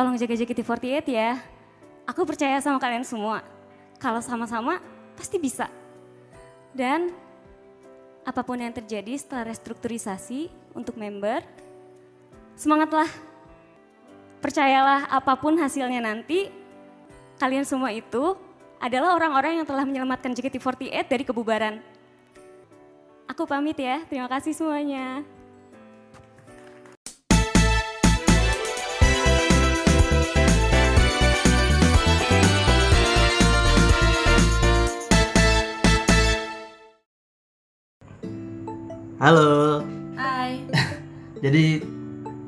tolong jaga JKT48 ya. Aku percaya sama kalian semua. Kalau sama-sama pasti bisa. Dan apa pun yang terjadi setelah restrukturisasi untuk member, semangatlah. Percayalah apa pun hasilnya nanti, kalian semua itu adalah orang-orang yang telah menyelamatkan JKT48 dari kebubaran. Aku pamit ya, terima kasih semuanya. Halo. Hai. Jadi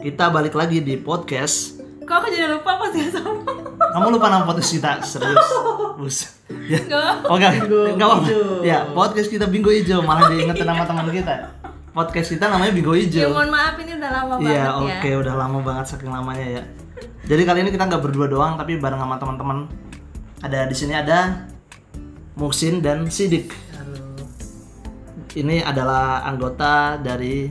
kita balik lagi di podcast. Kok aku jadi lupa pas dia sama? Kamu lupa nama podcast kita serius? Bus. Ya. Enggak. Oh enggak, enggak apa Ya, podcast kita Bingo Ijo malah diingetin nama teman kita. Podcast kita namanya Bingo Ya Ijo. mohon maaf ini udah lama banget Iya, ya. oke, udah lama banget saking lamanya ya. Jadi kali ini kita nggak berdua doang, tapi bareng sama teman-teman. Ada di sini ada Muksin dan Sidik. Ini adalah anggota dari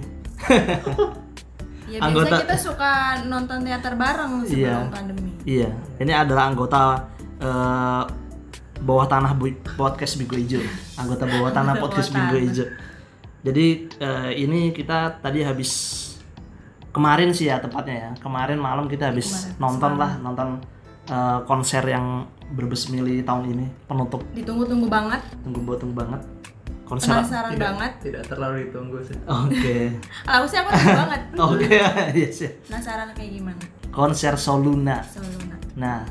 Ya Anggota- biasa kita suka nonton teater bareng sebelum Iya. pandemi. Iya, ini adalah anggota eh, bawah tanah Bu- podcast Bigo Ijo, anggota bawah tanah Anggota podcast Bigo. Ijo. Jadi eh, ini kita tadi habis kemarin sih ya tepatnya ya, kemarin malam kita habis Kemarin, nonton lah nonton eh, konser yang berbesmili tahun ini. Penutup. Ditunggu-tunggu banget, tunggu buat tunggu banget konser. penasaran banget. tidak terlalu ditunggu sih Oke, Aku sih aku nunggu banget. oke, yes, yes. Penasaran kayak gimana? konser Soluna. Soluna. Nah,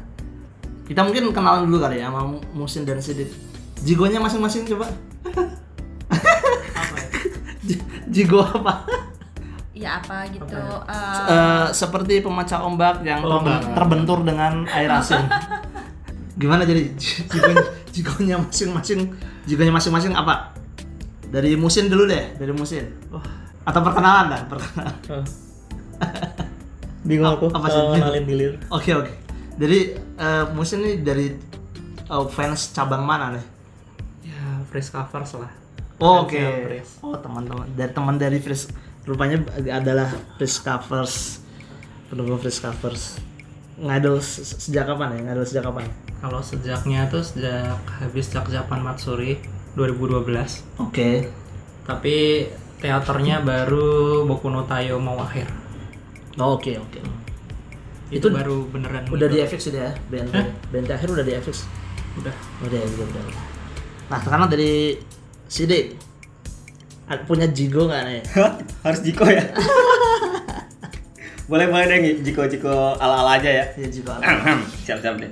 kita mungkin kenalan dulu kali ya sama Musin dan Sidit. Jigonya masing-masing coba. J- Jigo apa? Ya apa gitu. Apa eh, Eh, seperti pemecah ombak yang Oh, enggak. terbentur dengan air asin. Gimana jadi jigonya masing-masing? Jigonya masing-masing apa? Dari Musin dulu deh, dari Musin. Wah. Atau perkenalan dah, perkenalan. bingung aku Apa sih? kalau ngenalin hilir Oke oke. Jadi eh, Musin ini dari eh, fans cabang mana nih? ya fresh covers lah Oh, Oke. Fresh. Oh teman-teman dari teman dari Fresh rupanya adalah Fresh Covers pendukung Fresh Covers. Ngidol se- sejak kapan ya? Ngidol sejak kapan? kalau sejaknya tuh sejak habis Jak Japan Matsuri 2012 Oke. tapi teaternya baru Boku no Tayo mau akhir Oh, Oke oke. itu, Itu baru beneran Udah di ngidol. FX sudah ya? Band Hah? band akhir udah di FX. udah Udah ya, udah, udah. Nah sekarang dari Sidik Aku punya Jigo nggak nih? harus Jiko ya boleh boleh deh Jiko Jiko ala ala aja ya Ya Jigo. siap siap deh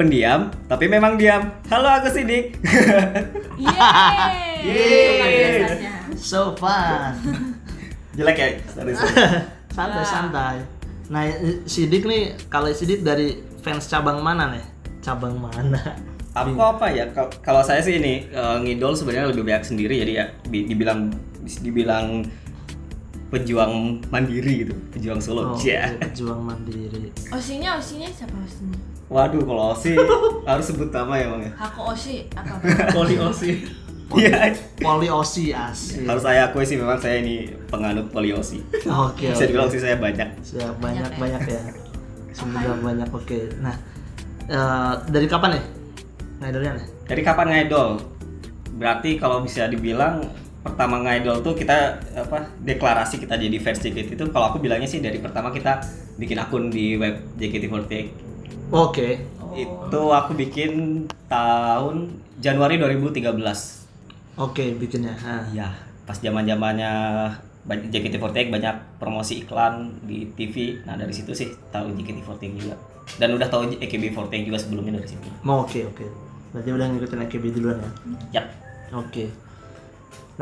pendiam tapi memang diam halo aku Sidik Yeay. Yeay. So fun. jelek ya sorry, sorry. santai santai. Nah Sidik nih kalau Sidik dari fans cabang mana nih? Cabang mana? aku apa ya Kal- kalau saya sih ini eh, ngidol sebenarnya lebih banyak sendiri jadi ya bi- dibilang dibilang pejuang mandiri gitu pejuang solo Oh, oke, pejuang mandiri. Osinya, osinya siapa osinya? Waduh kalau sih harus sebut nama ya bang ya Hako Oshi apa? Poli Osi Iya. Poli Osi asik. harus saya akui sih memang saya ini penganut poliosi Oke. bisa oke. dibilang sih saya banyak Siap, banyak Banyak banyak ya. Sudah banyak oke. Nah, eh, dari kapan nih? Ngidolnya nih? Dari kapan ngidol? Berarti kalau bisa dibilang pertama ngidol tuh kita apa deklarasi kita jadi fans JKT itu kalau aku bilangnya sih dari pertama kita bikin akun di web JKT48 Oke. itu aku bikin tahun Januari 2013 Oke, bikinnya. Nah, ya pas zaman zamannya JKT48 banyak promosi iklan di TV nah dari situ sih tahu JKT48 juga dan udah tahu AKB48 juga sebelumnya dari situ mau oke oke. Berarti udah ngikutin AKB duluan ya. Yap. Oke.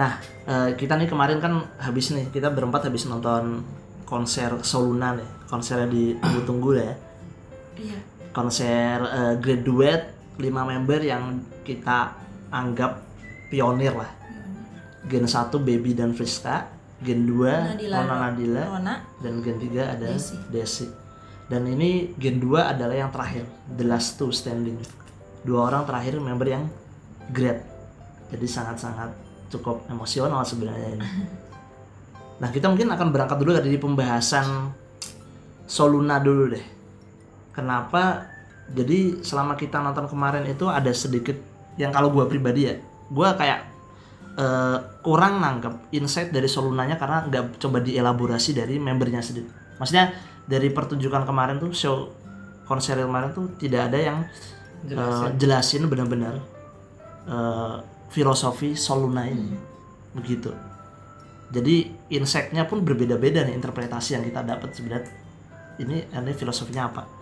Nah, eh, kita nih kemarin kan habis nih, kita berempat habis nonton konser Soluna nih. Konsernya di tunggu-tunggu ya. Iya. Konser eh, graduate 5 member yang kita anggap pionir lah. Gen 1 Baby dan Friska, Gen 2 Nadila. Rona Nadila, Rona. dan Gen 3 ada Desi. Desi. Dan ini Gen 2 adalah yang terakhir, the last two standing. Dua orang terakhir member yang grade. Jadi sangat-sangat cukup emosional sebenarnya ini. Nah, kita mungkin akan berangkat dulu dari pembahasan Soluna dulu deh. Kenapa? Jadi selama kita nonton kemarin itu ada sedikit yang kalau gua pribadi ya, gua kayak eh, kurang nangkep insight dari Solunanya karena nggak coba dielaborasi dari membernya sendiri. Maksudnya dari pertunjukan kemarin tuh show konser kemarin tuh tidak ada yang eh, jelasin benar-benar eh, filosofi Soluna ini begitu. Jadi insight-nya pun berbeda-beda nih interpretasi yang kita dapat sebenarnya. Ini ini filosofinya apa?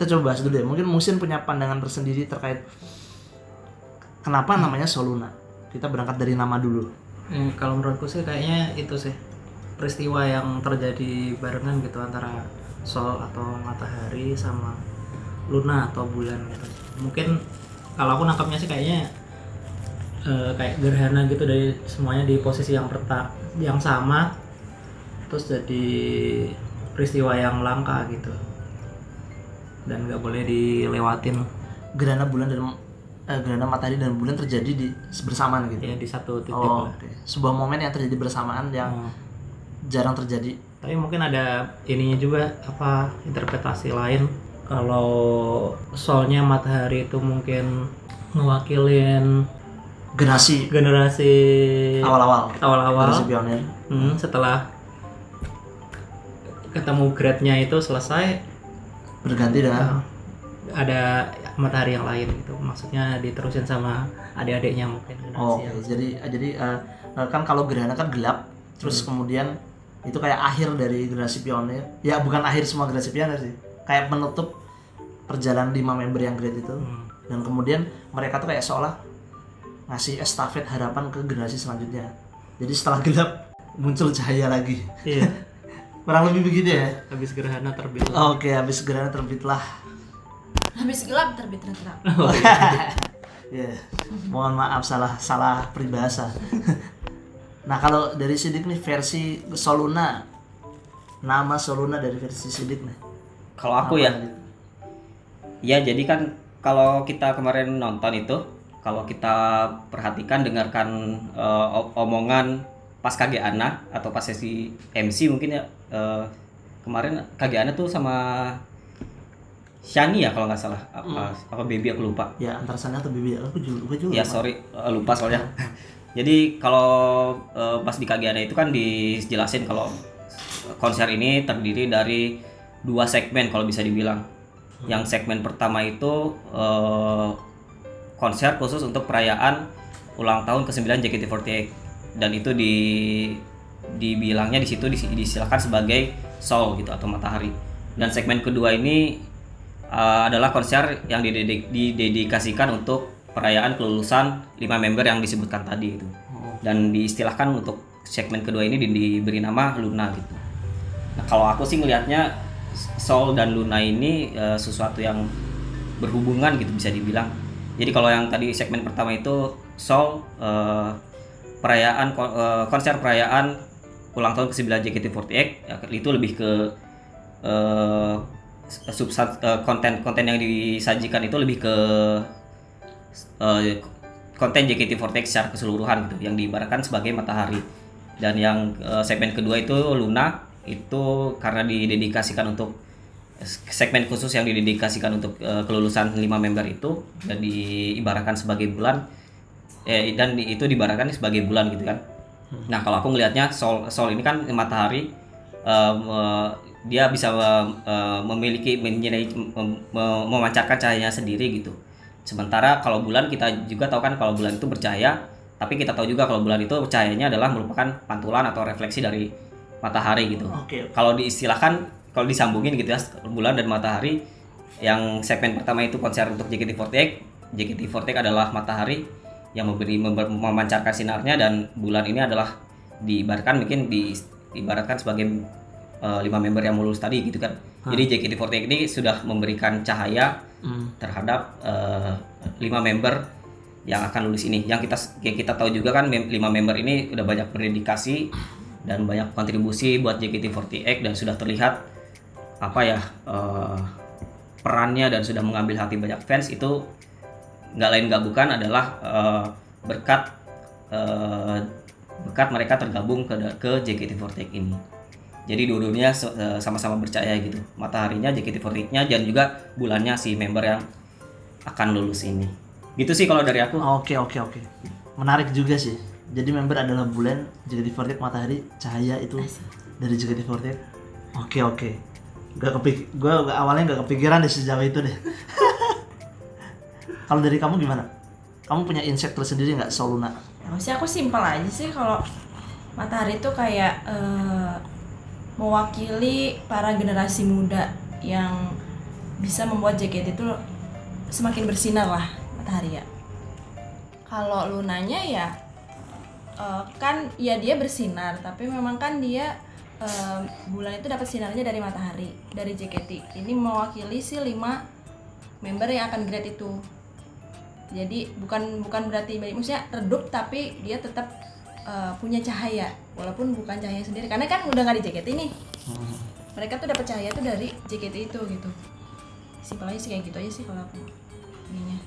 Kita coba bahas dulu ya. Mungkin Musin punya pandangan tersendiri terkait kenapa namanya Soluna. Kita berangkat dari nama dulu. Eh, kalau menurutku sih kayaknya itu sih peristiwa yang terjadi barengan gitu antara sol atau matahari sama luna atau bulan gitu. Mungkin kalau aku nangkapnya sih kayaknya eh, kayak gerhana gitu dari semuanya di posisi yang perta yang sama terus jadi peristiwa yang langka gitu dan nggak boleh dilewatin Gerhana bulan dan eh, gerhana matahari dan bulan terjadi di bersamaan gitu. ya di satu titik Oh, lah. oke. Sebuah momen yang terjadi bersamaan yang Hmm. jarang terjadi. Tapi mungkin ada ininya juga apa interpretasi lain kalau soalnya matahari itu mungkin mewakilin Generasi generasi awal-awal. awal-awal Generasi pionir. Hmm, setelah ketemu grade-nya itu selesai Berganti dengan uh, ada matahari yang lain gitu maksudnya diterusin sama adik-adiknya mungkin Oh, yang- oke. jadi jadi eh, eh, kan kalau gerhana kan gelap, terus kemudian itu kayak akhir dari generasi pionir. Ya bukan akhir semua generasi pionir sih, kayak menutup perjalanan lima member yang great itu. Hmm. Dan kemudian mereka tuh kayak seolah ngasih estafet harapan ke generasi selanjutnya. Jadi setelah gelap muncul cahaya lagi. iya Kurang lebih begitu ya. habis gerhana terbit Oke, habis gerhana terbitlah. Habis gelap terbit terang. Ya, mohon maaf salah salah peribahasa. nah kalau dari Sidik nih versi Soluna, nama Soluna dari versi Sidik nih. Kalau aku ya, gitu? ya jadi kan kalau kita kemarin nonton itu, kalau kita perhatikan dengarkan o- omongan pas KG Ana atau pas sesi MC mungkin ya eh, kemarin KG Ana tuh sama Shani ya kalau nggak salah. Apa apa baby aku lupa. Ya antara sana atau Bibi, aku juga, aku juga ya lupa. sorry. Eh, lupa soalnya. Jadi kalau eh, pas di Kagiana itu kan dijelasin kalau konser ini terdiri dari dua segmen kalau bisa dibilang. Yang segmen pertama itu eh, konser khusus untuk perayaan ulang tahun ke-9 JKT48 dan itu di dibilangnya di situ dis- disilakan sebagai soul gitu atau matahari dan segmen kedua ini uh, adalah konser yang didedik- didedikasikan untuk perayaan kelulusan lima member yang disebutkan tadi itu dan diistilahkan untuk segmen kedua ini di- diberi nama Luna gitu. Nah kalau aku sih ngelihatnya Soul dan Luna ini uh, sesuatu yang berhubungan gitu bisa dibilang. Jadi kalau yang tadi segmen pertama itu Soul uh, perayaan ko- konser perayaan ulang tahun ke-9 JKT48 ya, itu lebih ke uh, substan uh, konten-konten yang disajikan itu lebih ke uh, konten JKT48 secara keseluruhan gitu yang diibaratkan sebagai matahari. Dan yang uh, segmen kedua itu Luna itu karena didedikasikan untuk segmen khusus yang didedikasikan untuk uh, kelulusan lima member itu dan diibaratkan sebagai bulan eh, dan itu diibaratkan sebagai bulan gitu kan nah kalau aku ngelihatnya sol sol ini kan matahari um, uh, dia bisa uh, memiliki menyinari mem- mem- memancarkan cahayanya sendiri gitu. Sementara kalau bulan kita juga tahu kan kalau bulan itu bercahaya tapi kita tahu juga kalau bulan itu cahayanya adalah merupakan pantulan atau refleksi dari matahari gitu. Oke. kalau diistilahkan kalau disambungin gitu ya bulan dan matahari yang segmen pertama itu konser untuk JKT48 JKT48 adalah matahari yang memberi member- memancarkan sinarnya dan bulan ini adalah diibaratkan mungkin diibaratkan sebagai eh, lima member yang lulus tadi gitu kan jadi JKT48 ini sudah memberikan cahaya Hmm. terhadap eh, lima member yang akan lulus ini. Yang kita yang kita tahu juga kan mem- lima member ini udah banyak berdedikasi dan banyak kontribusi buat JKT48 dan sudah terlihat apa ya eh, perannya dan sudah mengambil hati banyak fans itu nggak lain nggak bukan adalah eh, berkat eh, berkat mereka tergabung ke ke JKT48 ini. Jadi dua-duanya eh, sama-sama bercahaya gitu. Mataharinya, JKT48-nya dan juga bulannya si member yang akan lulus ini. Gitu sih kalau dari aku. Oke oke oke. Menarik juga sih. Jadi member adalah bulan, JKT48 matahari, cahaya itu dari JKT48. Oke oke. Gak kepik, gue awalnya gak kepikiran deh sejauh itu deh. Kalau dari kamu gimana? Kamu punya insight tersendiri nggak soal Luna? Ya, maksudnya aku simpel aja sih kalau matahari itu kayak eh, mewakili para generasi muda yang bisa membuat JKT itu semakin bersinar lah matahari ya. Kalau lunanya ya eh, kan ya dia bersinar tapi memang kan dia eh, bulan itu dapat sinarnya dari matahari dari JKT. Ini mewakili si lima member yang akan grade itu jadi bukan bukan berarti maksudnya redup tapi dia tetap uh, punya cahaya. Walaupun bukan cahaya sendiri. Karena kan udah nggak di JKT nih. Mereka tuh dapat cahaya tuh dari JKT itu gitu. Simpel aja sih kayak gitu aja sih kalau aku ininya.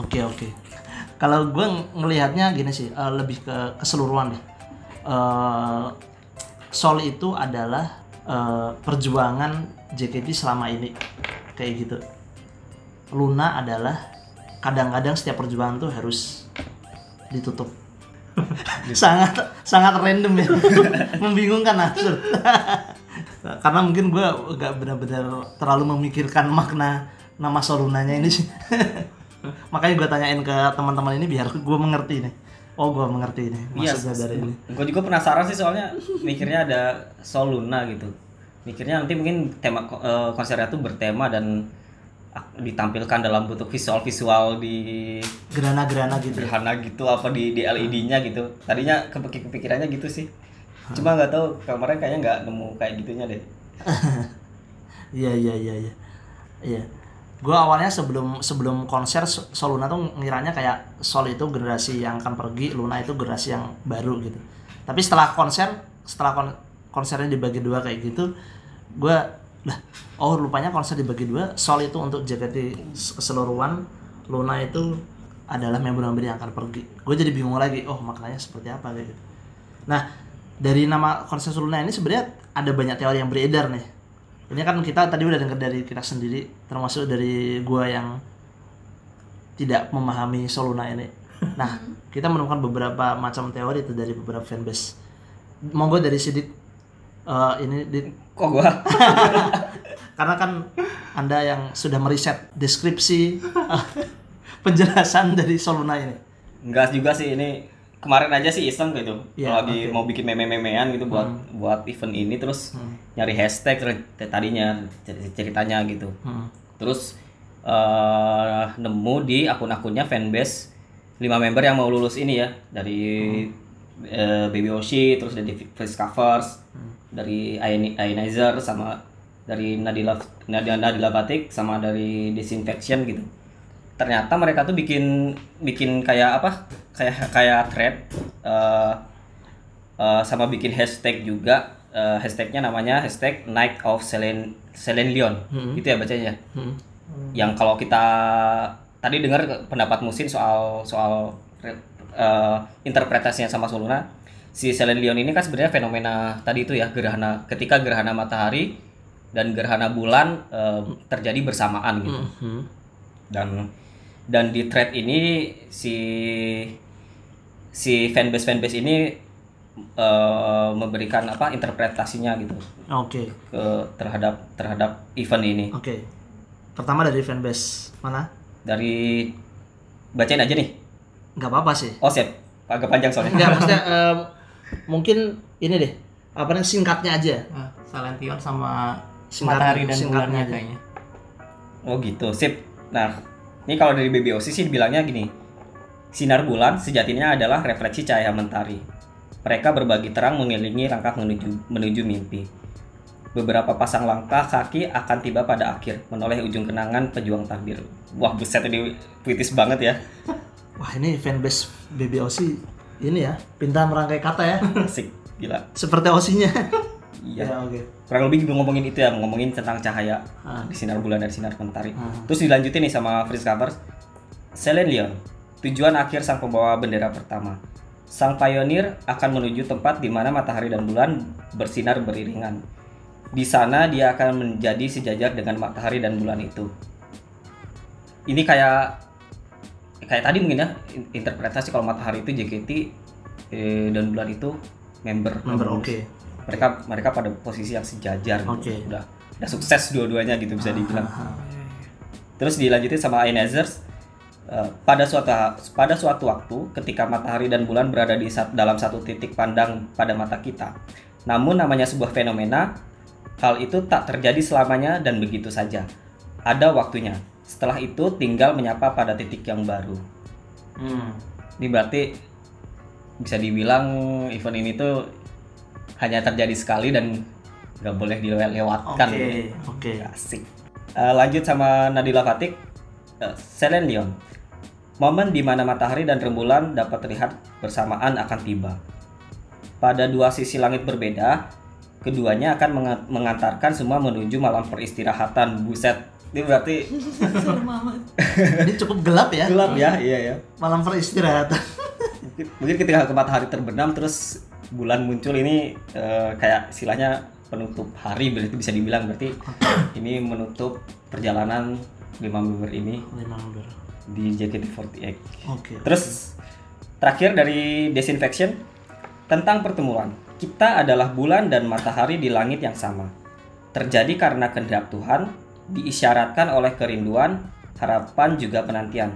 Oke oke. Kalau gue ng- ngelihatnya gini sih, eh, lebih ke keseluruhan deh. Eh, Sol itu adalah eh, perjuangan JKT selama ini, kayak gitu. Luna adalah kadang-kadang setiap perjuangan tuh harus ditutup. sangat sangat random ya, membingungkan absurd. Karena mungkin gue gak benar-benar terlalu memikirkan makna nama Solunanya ini sih. Makanya gue tanyain ke teman-teman ini biar gue mengerti nih. Oh gue mengerti nih Iya, maksudnya dari ini. gue juga penasaran sih soalnya mikirnya ada Sol Luna gitu. Mikirnya nanti mungkin tema eh, konsernya tuh bertema dan ditampilkan dalam bentuk visual-visual di Gerana-gerana gitu. gerhana gitu apa di di LED-nya gitu. Tadinya kepikir kepikirannya gitu sih. Cuma nggak tahu kemarin kayaknya nggak nemu kayak gitunya deh. Iya iya iya iya. Iya. Gue awalnya sebelum sebelum konser So- Sol Luna tuh ngiranya kayak Sol itu generasi yang akan pergi, Luna itu generasi yang baru gitu. Tapi setelah konser, setelah kon- konsernya dibagi dua kayak gitu, gue lah oh rupanya konser dibagi dua, Sol itu untuk JKT keseluruhan, Luna itu adalah member-member yang akan pergi. Gue jadi bingung lagi, oh maknanya seperti apa gitu. Nah, dari nama konser Luna ini sebenarnya ada banyak teori yang beredar nih. Ini kan kita tadi udah dengar dari kita sendiri, termasuk dari gua yang tidak memahami Soluna ini. Nah, kita menemukan beberapa macam teori itu dari beberapa fanbase. Monggo dari Sidik eh, ini Dit. Kok gua? karena kan Anda yang sudah meriset deskripsi eh, penjelasan dari Soluna ini. Enggak juga sih ini kemarin aja sih iseng gitu. Kalau lagi oke. mau bikin meme-memean gitu buat buat event ini terus nyari hashtag tadinya cer- ceritanya gitu. Hmm. Terus eh, nemu di akun-akunnya fanbase 5 member yang mau lulus ini ya dari eh, Baby Oshi, terus dari Face Covers, dari Ioni- Ionizer sama dari Nadila Nadila, Nadila Batik sama dari Disinfection gitu. Ternyata mereka tuh bikin bikin kayak apa? Kayak kayak thread eh, eh, sama bikin hashtag juga. Eh, hashtagnya namanya hashtag Night of Selen Selen Leon. Gitu ya bacanya Hmm. yang kalau kita tadi dengar pendapat Musin soal soal eh, interpretasinya sama Soluna si Celine Dion ini kan sebenarnya fenomena tadi itu ya gerhana ketika gerhana matahari dan gerhana bulan eh, terjadi bersamaan gitu Hmm. dan dan di thread ini si si fanbase fanbase ini eh, memberikan apa interpretasinya gitu Oke. ke terhadap terhadap event ini Oke. Pertama dari fanbase mana? dari bacain aja nih Nggak apa-apa sih. oh siap agak panjang soalnya Enggak, maksudnya em, mungkin ini deh. Apa namanya singkatnya aja. Nah, Salention sama Singkat- matahari dan singkatnya bulannya aja. kayaknya. oh gitu sip nah ini kalau dari BBOC sih dibilangnya gini sinar bulan sejatinya adalah refleksi cahaya mentari mereka berbagi terang mengelilingi langkah menuju menuju mimpi beberapa pasang langkah kaki akan tiba pada akhir menoleh ujung kenangan pejuang takdir wah buset ini puitis banget ya Wah ini fanbase BBOC ini ya pintar merangkai kata ya asik gila seperti osinya. iya Ya, oke. kurang lebih ngomongin itu ya ngomongin tentang cahaya Ah. di sinar bulan dan sinar mentari Ah. terus dilanjutin nih sama Fritz Covers Celine tujuan akhir sang pembawa bendera pertama Sang pionir akan menuju tempat di mana matahari dan bulan bersinar beriringan. Di sana dia akan menjadi sejajar dengan matahari dan bulan itu. Ini kayak kayak tadi mungkin ya in- interpretasi kalau matahari itu JKT eh, dan bulan itu member Member oke. mereka mereka pada posisi yang sejajar gitu. Oke. udah udah sukses dua-duanya gitu bisa dibilang Ah, terus dilanjutin sama Einazers eh, pada suatu pada suatu waktu ketika matahari dan bulan berada di dalam satu titik pandang pada mata kita namun namanya sebuah fenomena hal itu tak terjadi selamanya dan begitu saja ada waktunya setelah itu tinggal menyapa pada titik yang baru Hmm. ini berarti bisa dibilang event ini tuh hanya terjadi sekali dan nggak boleh dilewatkan. Oke, oke. Asik. Eh, lanjut sama Nadila Fatik, uh, Celine Dion. Momen di mana matahari dan rembulan dapat terlihat bersamaan akan tiba. Pada dua sisi langit berbeda, keduanya akan menga- mengantarkan semua menuju malam peristirahatan. Buset, ini berarti Ini cukup gelap ya. gelap ya, iya ya. Malam peristirahatan. mungkin, mungkin ketika matahari terbenam terus bulan muncul ini eh, kayak istilahnya penutup hari berarti bisa dibilang berarti ini menutup perjalanan lima member ini Lima member. di JKT48. Oke. Terus terakhir dari Disinfection tentang pertemuan. Kita adalah bulan dan matahari di langit yang sama. Terjadi karena kehendak Tuhan, diisyaratkan oleh kerinduan, harapan juga penantian.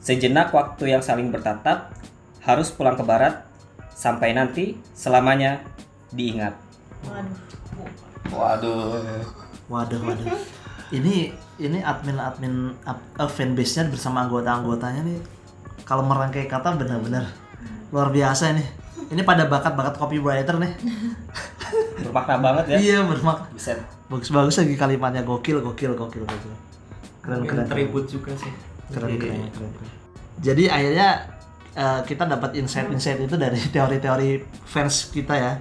Sejenak waktu yang saling bertatap, harus pulang ke barat, sampai nanti selamanya diingat. Waduh. Waduh. Waduh, waduh. Ini ini admin-admin ap- eh, fanbase-nya bersama anggota-anggotanya nih kalau merangkai kata benar-benar luar biasa nih. Ini pada bakat-bakat copywriter nih. Bermakna banget ya. Iya, bermak. Buset. Bagus-bagus lagi kalimatnya gokil, gokil, gokil, gokil. Keren, Mungkin keren. tribut juga sih keren, Jadi, keren, keren, keren. Jadi akhirnya eh, kita dapat insight-insight itu dari teori-teori fans kita ya.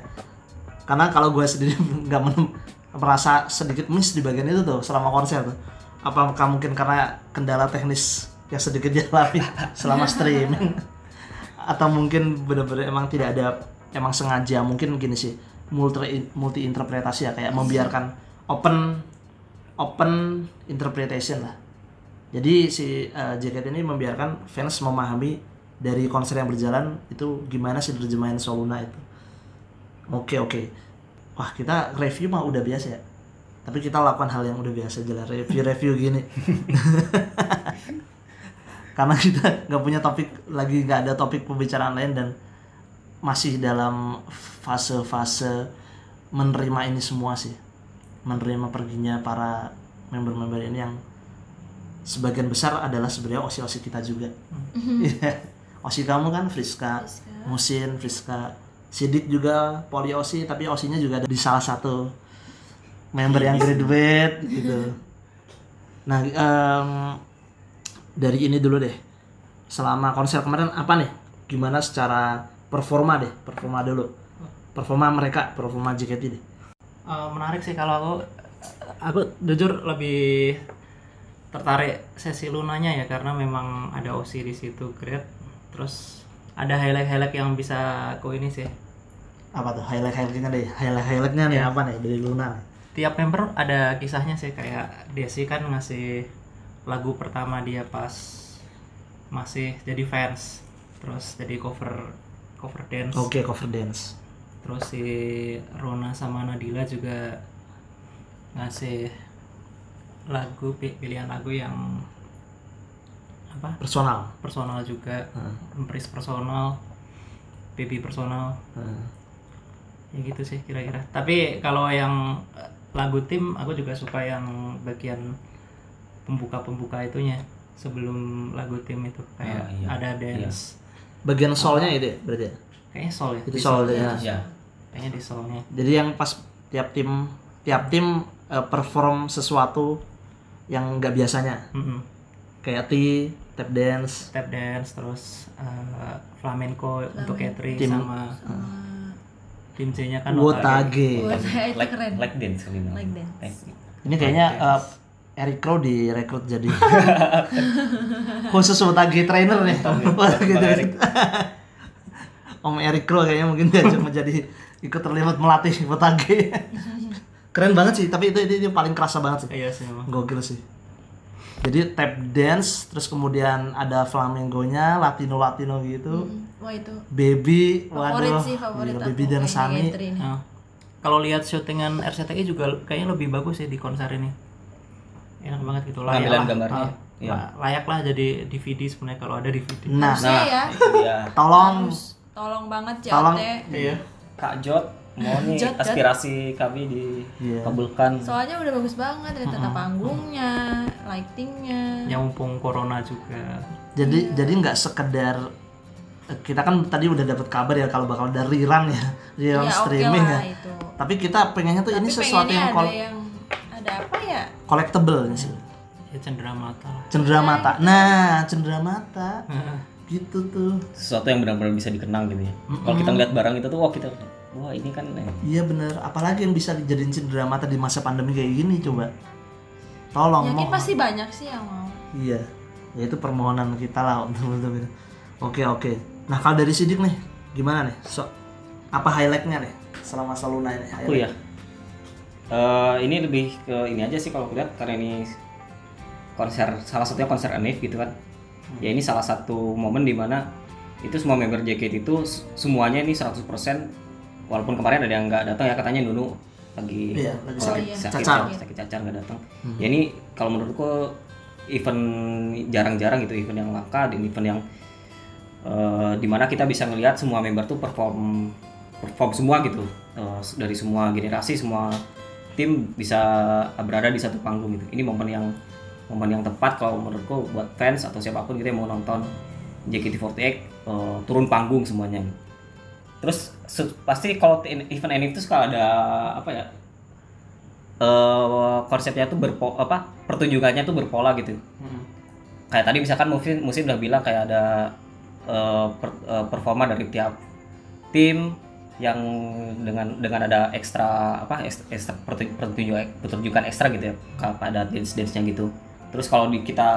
Karena kalau gue sendiri nggak merasa sedikit miss di bagian itu tuh selama konser tuh. Apakah mungkin karena kendala teknis yang sedikit dialami selama streaming? Atau mungkin benar-benar emang tidak ada emang sengaja mungkin gini sih multi multi interpretasi ya kayak membiarkan open open interpretation lah. Jadi si uh, JKT ini membiarkan fans memahami dari konser yang berjalan itu gimana sih terjemahan Soluna itu. Oke oke. Wah kita review mah udah biasa ya. Tapi kita lakukan hal yang udah biasa jelas review-review gini. Karena kita nggak punya topik lagi nggak ada topik pembicaraan lain dan masih dalam fase-fase menerima ini semua sih. Menerima perginya para member-member ini yang sebagian besar adalah sebenarnya osi-osi kita juga. Iya. osi kamu kan Friska, Musin, Friska, Sidik juga poli osi tapi osinya juga ada di salah satu member yang graduate gitu. Nah, em, dari ini dulu deh. Selama konser kemarin apa nih? Gimana secara performa deh, performa dulu. Performa mereka, performa JKT deh. Eh, menarik sih kalau aku aku jujur lebih tertarik sesi lunanya ya karena memang ada OC di situ great terus ada highlight-highlight yang bisa aku ini sih Apa tuh highlight-highlightnya deh? Highlight-highlightnya nih apa nih dari Luna? nih? tiap member ada kisahnya sih kayak Desi kan ngasih lagu pertama dia pas masih jadi fans terus jadi cover cover dance Oke, cover dance. terus si Rona sama Nadila juga ngasih lagu pi- pilihan lagu yang apa Personal. personal juga Hmm. empris personal baby personal Hmm. ya gitu sih kira-kira tapi kalau yang lagu tim aku juga suka yang bagian pembuka-pembuka itunya sebelum lagu tim itu kayak Ah, iya. ada dance Bagian soulnya itu ya, berarti ya? kayaknya soul ya Itu Di soul soul. ya. Ya. kayaknya di soulnya Jadi yang pas tiap tim tiap tim eh, perform sesuatu yang nggak biasanya. Mm-mm. Kayak T, tap dance, tap dance terus eh, flamenco untuk Katri Tim- sama tim C nya kan Wotage. Itu Like, keren. like dance kali. Like dance. Ini kayaknya eh, Eric Crow direkrut jadi khusus Wotage trainer nih. Wotage trainer. Om Eric Kroll kayaknya mungkin dia cuma jadi ikut terlibat melatih Botage. Keren banget sih, tapi itu, itu, itu paling kerasa banget sih. Iya sih emang. Gokil sih. Jadi tap dance, terus kemudian ada flamengonya, latino-latino gitu. Wah itu Baby, favorit waduh, sih favorit gila, aku. Baby dan. Nah, kalau lihat syutingan RCTI juga kayaknya lebih bagus sih di konser ini. Enak banget gitu layak Pengambilan lah. gambarnya, la- layak lah jadi DVD sebenarnya kalau ada DVD. Nah, Nah, ya. tolong, Harus. Tolong banget JOT. tolong, Iya. Kak Jot mau nih Jot, Jot. aspirasi kami Iya. dikabulkan. Soalnya udah bagus banget ada tata panggungnya, lightingnya. Yang mumpung corona juga. jadi jadi nggak sekedar kita kan tadi udah dapat kabar ya kalau bakal ada rerun ya, rerun Ya, oke streaming lah ya. itu. Tapi kita pengennya tuh ini Tapi sesuatu pengennya yang ada kol- yang ada apa ya? collectible nih sih. Ya cendera mata. Cendera mata. Nah, cendera mata. gitu tuh. Sesuatu yang benar-benar bisa dikenang gitu ya. Kalau kita ngeliat barang itu tuh wah kita wah ini kan eh, Iya bener. Apalagi yang bisa dijadiin cendera mata di masa pandemi kayak gini coba. Tolong Yakin mohon. pasti banyak sih yang mau. Iya. Ya itu permohonan kita lah untuk itu. Oke oke. Nah kalau dari sidik nih, gimana nih? So, apa highlightnya nih selama Saluna ini? aku ya. Eh, ini lebih ke ini aja sih kalau lihat karena ini konser salah satunya konser Anif gitu kan. Ya ini salah satu momen di mana itu semua member JKT itu semuanya ini 100% walaupun kemarin ada yang nggak datang ya katanya Nunu lagi Iya, lagi sakit, sakit. sakit, Cacar. sakit cacar nggak datang. Ya ini kalau menurutku event jarang-jarang gitu event yang langka dan event yang eh, di mana kita bisa ngelihat semua member tuh perform perform semua gitu Eh, dari semua generasi semua tim bisa berada di satu panggung gitu. Ini momen yang momen yang tepat kalau menurutku buat fans atau siapa pun gitu yang mau nonton JKT48 eh, turun panggung semuanya terus se- pasti kalau event ini tuh suka ada apa ya eh konsepnya tuh berpo apa pertunjukannya tuh berpola gitu. Kayak tadi misalkan musim musim udah bilang kayak ada eh, per- eh, performa dari tiap tim yang dengan dengan ada ekstra apa ekstra, ekstra pertu- pertunjukan pertunjukan ekstra gitu ya ka- pada dance dance nya gitu. Terus kalau di kita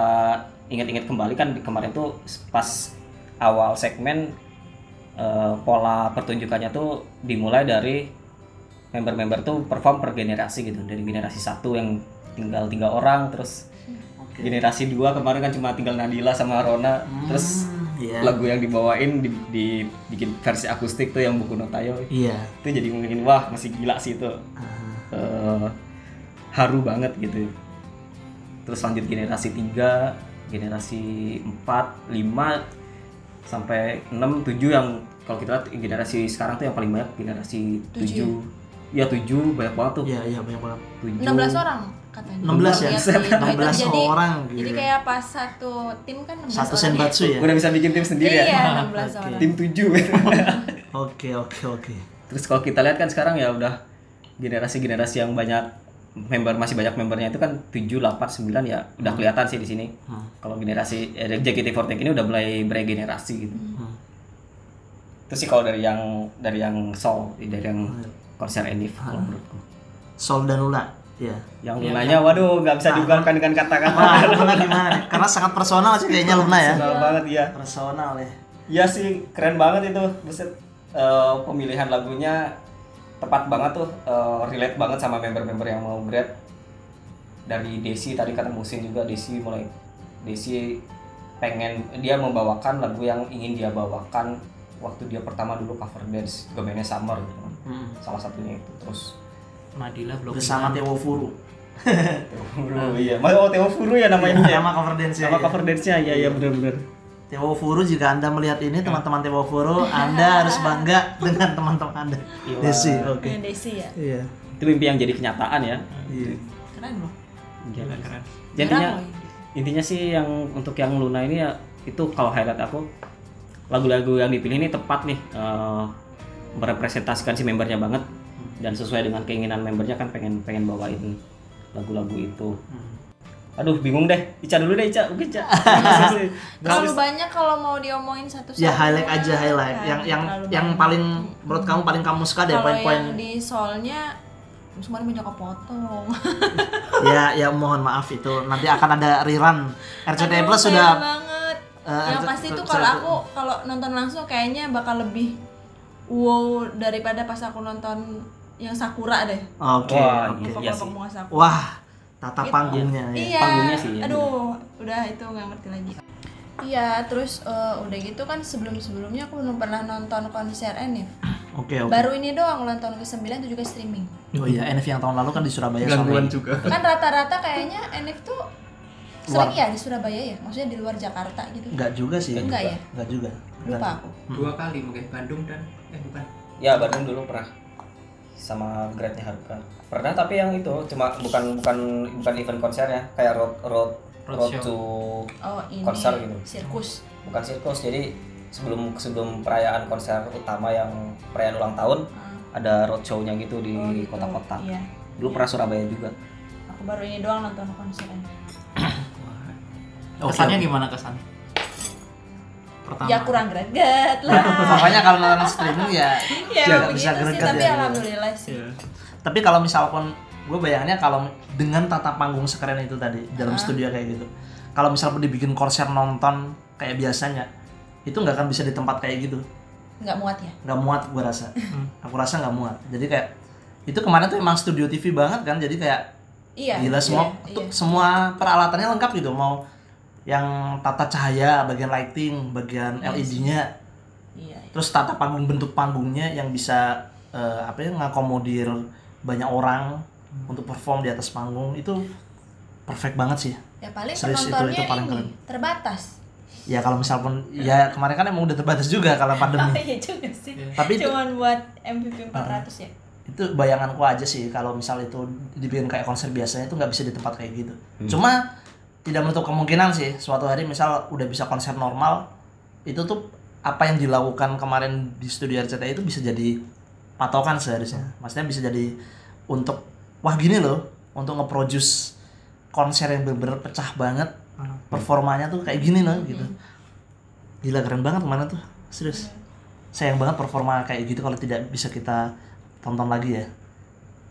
ingat-ingat kembali kan kemarin tuh pas awal segmen eh, pola pertunjukannya tuh dimulai dari member-member tuh perform per generasi gitu. Dari generasi satu yang tinggal tiga orang terus generasi dua kemarin kan cuma tinggal Nadila sama Rona terus Iya. lagu yang dibawain di, di- bikin versi akustik tuh yang buku Notayo Iya. itu jadi mungkin wah masih gila sih itu. Ah, Eh, haru banget gitu. Terus lanjut generasi 3 generasi 4 5 sampai 6 7 yang kalau kita lihat generasi sekarang tuh yang paling banyak generasi 7 ya 7 banyak banget tuh. Iya iya banyak banget. 7 16 orang katanya. 16 ya? Twitter. 16 jadi, orang, Jadi gila. kayak pas satu tim kan 16 Satu orang senbatsu ya. udah bisa bikin tim sendiri Iya, ya 16 orang. tim 7 Oke oke oke. Terus kalau kita lihat kan sekarang ya udah generasi-generasi yang banyak member masih banyak membernya itu kan 7, 8, 9 ya udah kelihatan sih di sini. Kalau generasi eh, JKT48 ini udah mulai beregenerasi gitu. Hmm. Itu sih kalau dari yang dari yang Soul, dari yang konser Enif kalau menurutku. Sol dan Luna. Iya. Yang lunanya waduh nggak bisa diungkapkan dengan kata-kata. Wah, Luna gimana nih? Karena sangat personal sih kayaknya Luna ya. Personal banget ya. Personal ya. Iya sih, keren banget itu. Buset. Eh, pemilihan lagunya tepat banget tuh, eh, relate banget sama member-member yang mau grad. Dari Desi tadi kata musim juga Desi mulai Desi pengen dia membawakan lagu yang ingin dia bawakan waktu dia pertama dulu cover dance Gemene Summer gitu kan. Hmm. Salah satunya itu terus Nadila belum Bersama Teo Furu. Teo Furu iya. Oh Teo Furu ya namanya. ya? Nama cover dance Nama cover dance-nya iya iya benar-benar. Teo Furu jika Anda melihat ini teman-teman Teo Furu, Anda harus bangga dengan teman-teman Anda. Iya. Desi, oke. Dengan Desi ya. Iya. Itu mimpi yang jadi kenyataan ya. Iya. Keren loh. Gila keren. Jadi intinya, sih yang untuk yang Luna ini ya itu kalau highlight aku lagu-lagu yang dipilih ini tepat nih eh, merepresentasikan si membernya banget dan sesuai dengan keinginan membernya kan pengen pengen bawain lagu-lagu itu. Aduh bingung deh, Ica dulu deh Ica, oke Ica. Terlalu banyak kalau mau diomongin satu-satu. Ya highlight aja highlight. kan. Yang yang yang banyak. paling menurut kamu paling kamu suka deh kalau poin-poin. yang di soalnya semuanya banyak kepotong. Ya ya mohon maaf itu nanti akan ada rerun. RCTI Plus sudah banget. Eh, yang pasti tuh Plus kalau aku kalau nonton langsung kayaknya bakal lebih wow daripada pas aku nonton yang Sakura deh. Oke. Wah, oke. iya, iya sih. Sakura. Wah, tata Gitu. panggungnya ya. Iya. panggungnya sih, ya. Aduh, udah itu nggak ngerti lagi. Iya, terus eh, udah gitu kan sebelum-sebelumnya aku belum pernah nonton konser Enif. Oke, oke. Baru ini doang ulang tahun ke-9 itu juga streaming. Oh iya, NF yang tahun lalu kan di Surabaya gangguan sama juga Kan rata-rata kayaknya Enif tuh Luar. sering ya di Surabaya ya? Maksudnya di luar Jakarta gitu. Enggak juga sih. Enggak ya? Enggak juga. Lupa aku. dua kali mungkin Bandung dan eh bukan Ya Bandung dulu pernah sama Greatnya Haruka. Pernah tapi yang itu cuma bukan bukan bukan event konsernya kayak road road Road road, to Oh, ini Konser gitu. sirkus. bukan sirkus jadi sebelum sebelum perayaan konser utama yang perayaan ulang tahun Ah, ada road show-nya gitu di oh gitu. kota-kota. Iya. Dulu pernah Surabaya juga. Aku baru ini doang nonton konser Enif. Oke, kesannya gimana kesannya pertama Ya kurang greget lah. Makanya kalau nonton streaming ya ya emang bisa begitu sih, greget tapi ya. alhamdulillah sih. Iya. Tapi kalau misalkan gue bayangannya kalau dengan tata panggung sekeren itu tadi dalam Ah. studio kayak gitu. Kalau misalkan dibikin konser nonton kayak biasanya, itu nggak akan bisa di tempat kayak gitu. Nggak muat ya? Nggak muat gue rasa. Aku rasa nggak muat. Jadi kayak itu kemarin tuh emang studio TV banget kan. Jadi kayak Iya. gila semua iya, iya. semua peralatannya lengkap gitu. Mau yang tata cahaya, bagian lighting, bagian Iya sih. LED-nya, Iya. terus tata panggung bentuk panggungnya yang bisa eh, apa ya ngakomodir banyak orang untuk perform di atas panggung itu perfect banget sih Ya paling Serius, itu- penontonnya itu paling ini keren. terbatas. ya kalau misalkan ya kemarin kan emang udah terbatas juga kalau Oh pandemi iya juga sih. tapi itu Cuman buat MVP 400 ya. itu bayanganku aja sih kalau misal itu dibikin kayak konser biasanya itu nggak bisa di tempat kayak gitu cuma tidak menutup kemungkinan sih suatu hari misal udah bisa konser normal itu tuh apa yang dilakukan kemarin di studio RCTI itu bisa jadi patokan seharusnya. Maksudnya bisa jadi untuk wah gini loh untuk nge-produce konser yang bener-bener pecah banget performanya tuh kayak gini loh gitu. Gila keren banget kemarin tuh serius. Sayang banget performa kayak gitu kalau tidak bisa kita tonton lagi ya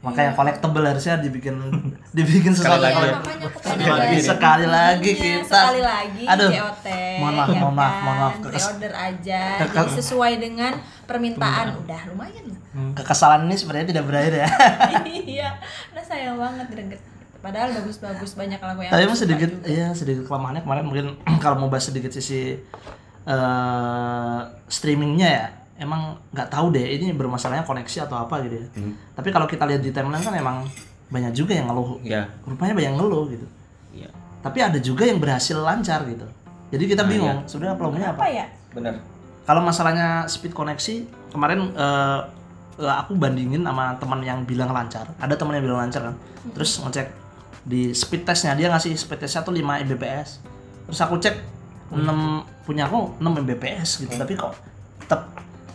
makanya collectible harusnya dibikin dibikin sesuatu lagi. Iya, makanya aku sekali lagi sekali lagi Iya, kita. sekali lagi aduh. COT mohon maaf, ya mohon maaf, kan? mohon maaf. Kekes- pre-order aja. Jadi sesuai dengan permintaan. Udah lumayan. Lah kekesalan ini sebenarnya tidak berakhir ya. Iya udah sayang banget greget. Padahal bagus-bagus banyak lagu yang tapi emang sedikit juga. ya sedikit kelemahannya kemarin mungkin kalau mau bahas sedikit sisi eh streamingnya ya emang nggak tahu deh ini bermasalahnya koneksi atau apa gitu ya. Hmm. tapi kalau kita lihat di timeline kan emang banyak juga yang ngeluh. Ya. rupanya banyak yang ngeluh gitu. Iya. tapi ada juga yang berhasil lancar gitu. Jadi kita Nah, bingung sebenarnya problemnya apa apa? ya? Bener. kalau masalahnya speed koneksi kemarin eh, aku bandingin sama teman yang bilang lancar. Ada teman yang bilang lancar kan. Terus ngecek di speed testnya dia ngasih speed testnya tuh 5 mbps. Terus aku cek 6 punya aku 6 mbps gitu. Tapi kok tetap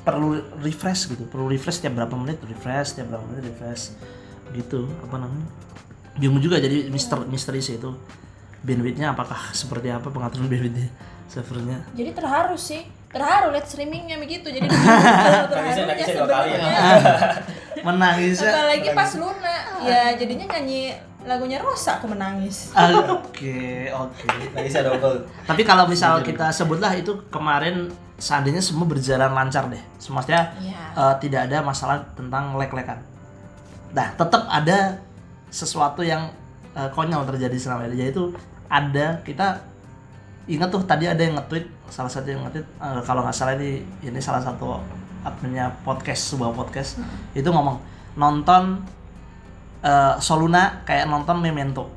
perlu refresh gitu perlu refresh tiap berapa menit refresh tiap berapa menit refresh gitu apa namanya. Bingung juga jadi mister misteri sih itu. Bandwidthnya apakah seperti apa pengaturan bandwidthnya servernya. Jadi terharu sih terharu lihat streamingnya begitu jadi terharunya ya. sebenarnya. menangis ya. apalagi pas Luna ya jadinya nyanyi lagunya Rosa aku menangis Oke, oke. Nangisnya double. Tapi kalau misal kita sebutlah itu kemarin seandainya semua berjalan lancar deh. Semuanya Iya. eh, tidak ada masalah tentang lek-lekan. Nah, tetap ada sesuatu yang eh, konyol terjadi selama ini yaitu ada kita ingat tuh tadi ada yang nge-tweet salah satu yang nge-tweet eh, kalau nggak salah ini ini salah satu adminnya podcast sebuah podcast itu ngomong nonton eh, Soluna kayak nonton Memento.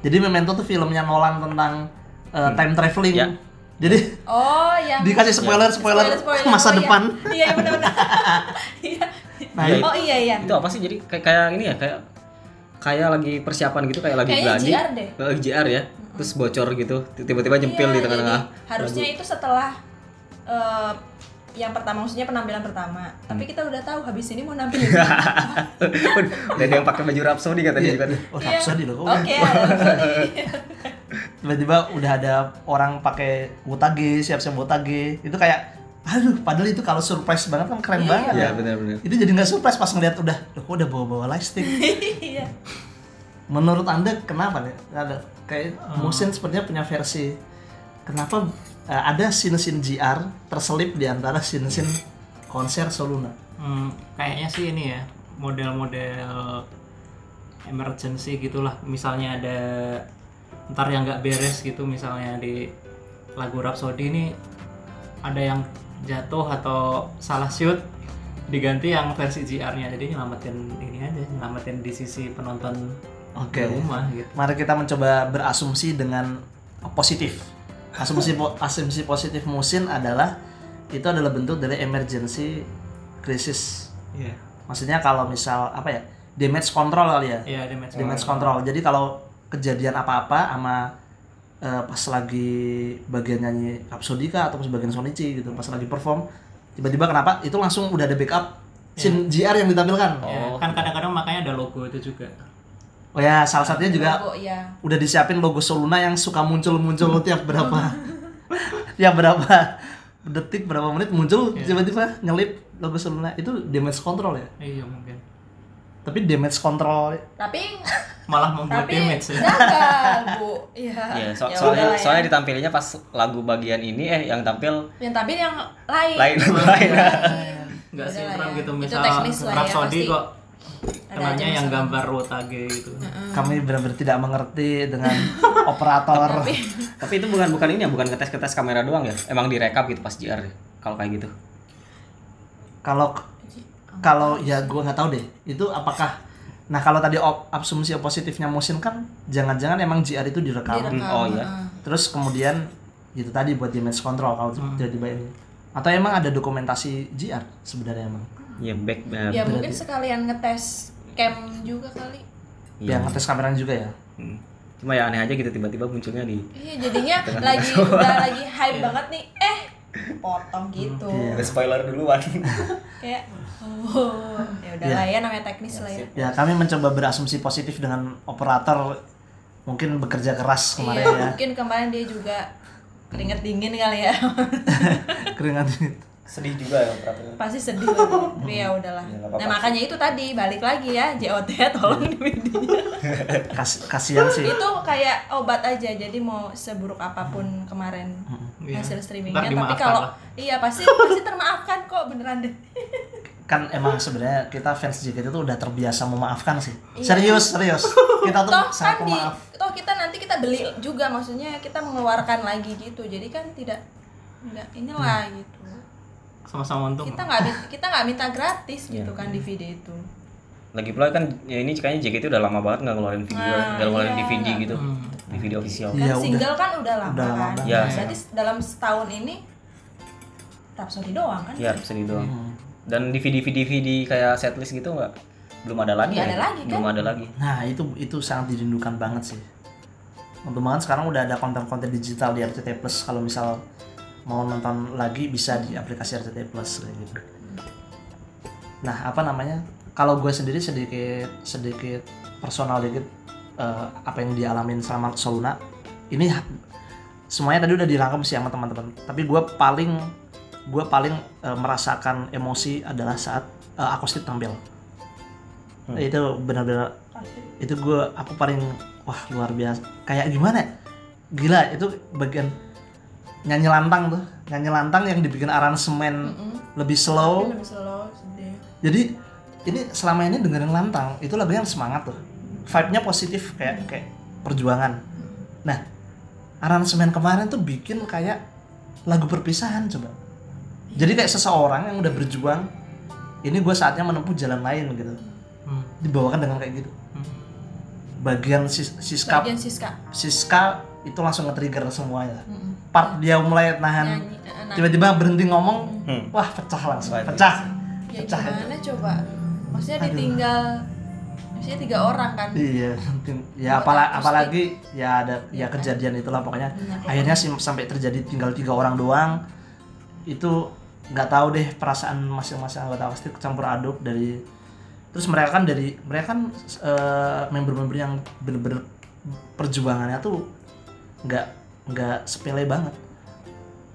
Jadi Memento tuh filmnya Nolan tentang eh, time traveling. Ya. Jadi oh yang dikasih spoiler spoiler, masa Oh, iya. depan. iya iya benar-benar iya Nah, Iya, itu- oh iya iya Itu apa sih? Jadi kayak, kayak ini ya, kayak kayak lagi persiapan gitu, kayak lagi Kayaknya deh. Eh, JR ya. Terus bocor gitu, tiba-tiba nyempil Iya, di tengah-tengah. harusnya itu setelah eh, yang pertama maksudnya penampilan pertama tapi Hmm. kita udah tahu habis ini mau nampilin Dan yang pakai baju Rhapsody katanya Iya. juga. Oh. Rhapsody loh. kok. oke. Tiba-tiba udah ada orang pakai botage, siap-siap botage. Itu kayak aduh, padahal itu kalau surprise banget kan keren Iya. banget. Iya, ya. benar-benar. Itu jadi nggak surprise pas ngeliat udah, loh kok udah bawa-bawa lightstick. iya Menurut Anda kenapa nih? Ada kayak Musin sepertinya punya versi kenapa eh, ada scene-scene GR terselip di antara scene-scene konser Soluna. Hmm, kayaknya sih ini ya model-model emergency gitulah. Misalnya ada ntar yang nggak beres gitu misalnya di lagu Rhapsody ini ada yang jatuh atau salah shoot diganti yang versi GR-nya jadi nyelamatin ini aja nyelamatin di sisi penonton oke. di rumah gitu. Mari kita mencoba berasumsi dengan positif asumsi po- asumsi positif musin adalah itu adalah bentuk dari emergency krisis iya. Maksudnya kalau misal apa ya damage control kali ya? Iya damage damage control. jadi kalau kejadian apa-apa sama eh, pas lagi bagian nyanyi Rhapsody kah atau pas bagian Sonichi gitu pas lagi perform tiba-tiba kenapa? Itu langsung udah ada backup scene GR yang ditampilkan. Ya, kan kadang-kadang makanya ada logo itu juga oh ya salah satunya juga Logo, ya. udah disiapin logo Soluna yang suka muncul-muncul tiap berapa tiap berapa detik berapa menit muncul tiba-tiba nyelip logo Soluna itu damage control ya iya mungkin tapi damage control Tapi malah membuat tapi damage ya gagal, Bu. Iya. Iya, so- Ya soalnya ya. soalnya ditampilinnya pas lagu bagian ini eh yang tampil yang tapi yang lain. lain lain. nggak Udah sinkron ya. gitu Itu misal teknis lah ya, Rhapsody pasti. kok Aja yang gambar Rotage gitu. Kami benar-benar tidak mengerti dengan operator. Tapi itu bukan bukan ini ya, bukan ngetes ngetes kamera doang ya. Emang direkap gitu pas JR. Kalau kayak gitu. kalau kalau ya gue nggak tahu deh. Itu apakah nah kalau tadi op, asumsi positifnya musim kan jangan-jangan emang GR itu direkam, Direkam, Oh, iya. terus kemudian itu tadi buat damage control kalau tiba-tiba ini. Atau emang ada dokumentasi GR sebenarnya emang Iya, back eh, Ya mungkin sekalian ngetes cam juga kali. Iya. yang ngetes kameranya juga ya Hmm. Cuma ya aneh aja gitu tiba-tiba munculnya di Iya jadinya lagi udah lagi hype banget nih. Eh potong gitu. Iya. Udah spoiler duluan. Kayak oh ya udahlah ya namanya teknis lah ya. ya kami mencoba berasumsi positif dengan operator mungkin bekerja keras kemarin Iya, ya mungkin kemarin dia juga keringet dingin kali ya. keringat Sedih juga ya operatornya. Pasti sedih lah. Tapi ya udahlah. Ya, apa-apa. Nah, makanya itu tadi balik lagi ya JOT tolong di media. Kas- kasihan sih itu kayak obat aja. Jadi mau seburuk apa pun kemarin Iya. hasil streamingnya tapi kalau iya pasti pasti termaafkan kok beneran deh. kan emang sebenarnya kita fans JKT itu udah terbiasa memaafkan sih Iya. serius serius kita tuh toh sangat kan di toh kita nanti kita beli juga maksudnya kita mengeluarkan lagi gitu jadi kan tidak enggak inilah Hmm. gitu sama-sama untung kita nggak kita nggak minta gratis Iya. gitu kan DVD itu Lagi pula kan ya ini kayaknya JKT udah lama banget nggak ngeluarin video, Nah, nggak ngeluarin iya, DVD nggak. gitu. Hmm. DVD official. kan Iya, udah. single kan udah lama Udah lama kan banget. Iya. berarti dalam setahun ini Rhapsody doang kan Ya, sedih doang. Hmm. Dan DVD DVD kayak setlist gitu nggak belum ada lagi. Nggak ya? ada lagi, kan? Belum ada lagi. nah itu itu sangat dirindukan banget sih untuk banget sekarang udah ada konten-konten digital di RCT Plus kalau misal mau nonton lagi bisa di aplikasi RCT Plus gitu. Nah apa namanya? Kalau gue sendiri sedikit sedikit personal dikit eh, apa yang dialamin sama Soluna ini semuanya tadi udah dirangkum sih sama teman-teman. Tapi gue paling gue paling eh, merasakan emosi adalah saat eh, akustik tampil. Itu benar-benar itu gue aku paling wah luar biasa. Kayak gimana ya? gila itu bagian nyanyi lantang tuh. Nyanyi lantang yang dibikin aransemen lebih slow. Lebih slow sedih. Jadi ini selama ini dengerin lantang itu lagunya semangat tuh. Vibe-nya positif kayak kayak perjuangan. Nah aransemen kemarin tuh bikin kayak lagu perpisahan coba. Jadi kayak seseorang yang udah berjuang ini gue saatnya menempuh jalan lain gitu. Hmm. dibawakan dengan kayak gitu. Hmm. bagian sis Siska. Bagian Siska. Siska itu langsung nge-trigger semuanya. Mm-mm. Part dia mulai nahan eh, tiba-tiba berhenti ngomong Hmm. wah pecah langsung itu. pecah ya pecah itu. gimana coba maksudnya Aduh. ditinggal maksudnya tiga orang kan Iya, mungkin ya apala, apalagi ya ada ya Iya kan? kejadian itulah pokoknya. Benar, pokoknya. Akhirnya sih sampai terjadi tinggal tiga orang doang. Itu nggak tahu deh perasaan masing-masing anggota akustik campur aduk dari terus mereka kan dari mereka kan eh, member-member yang bener-bener perjuangannya tuh nggak nggak sepele banget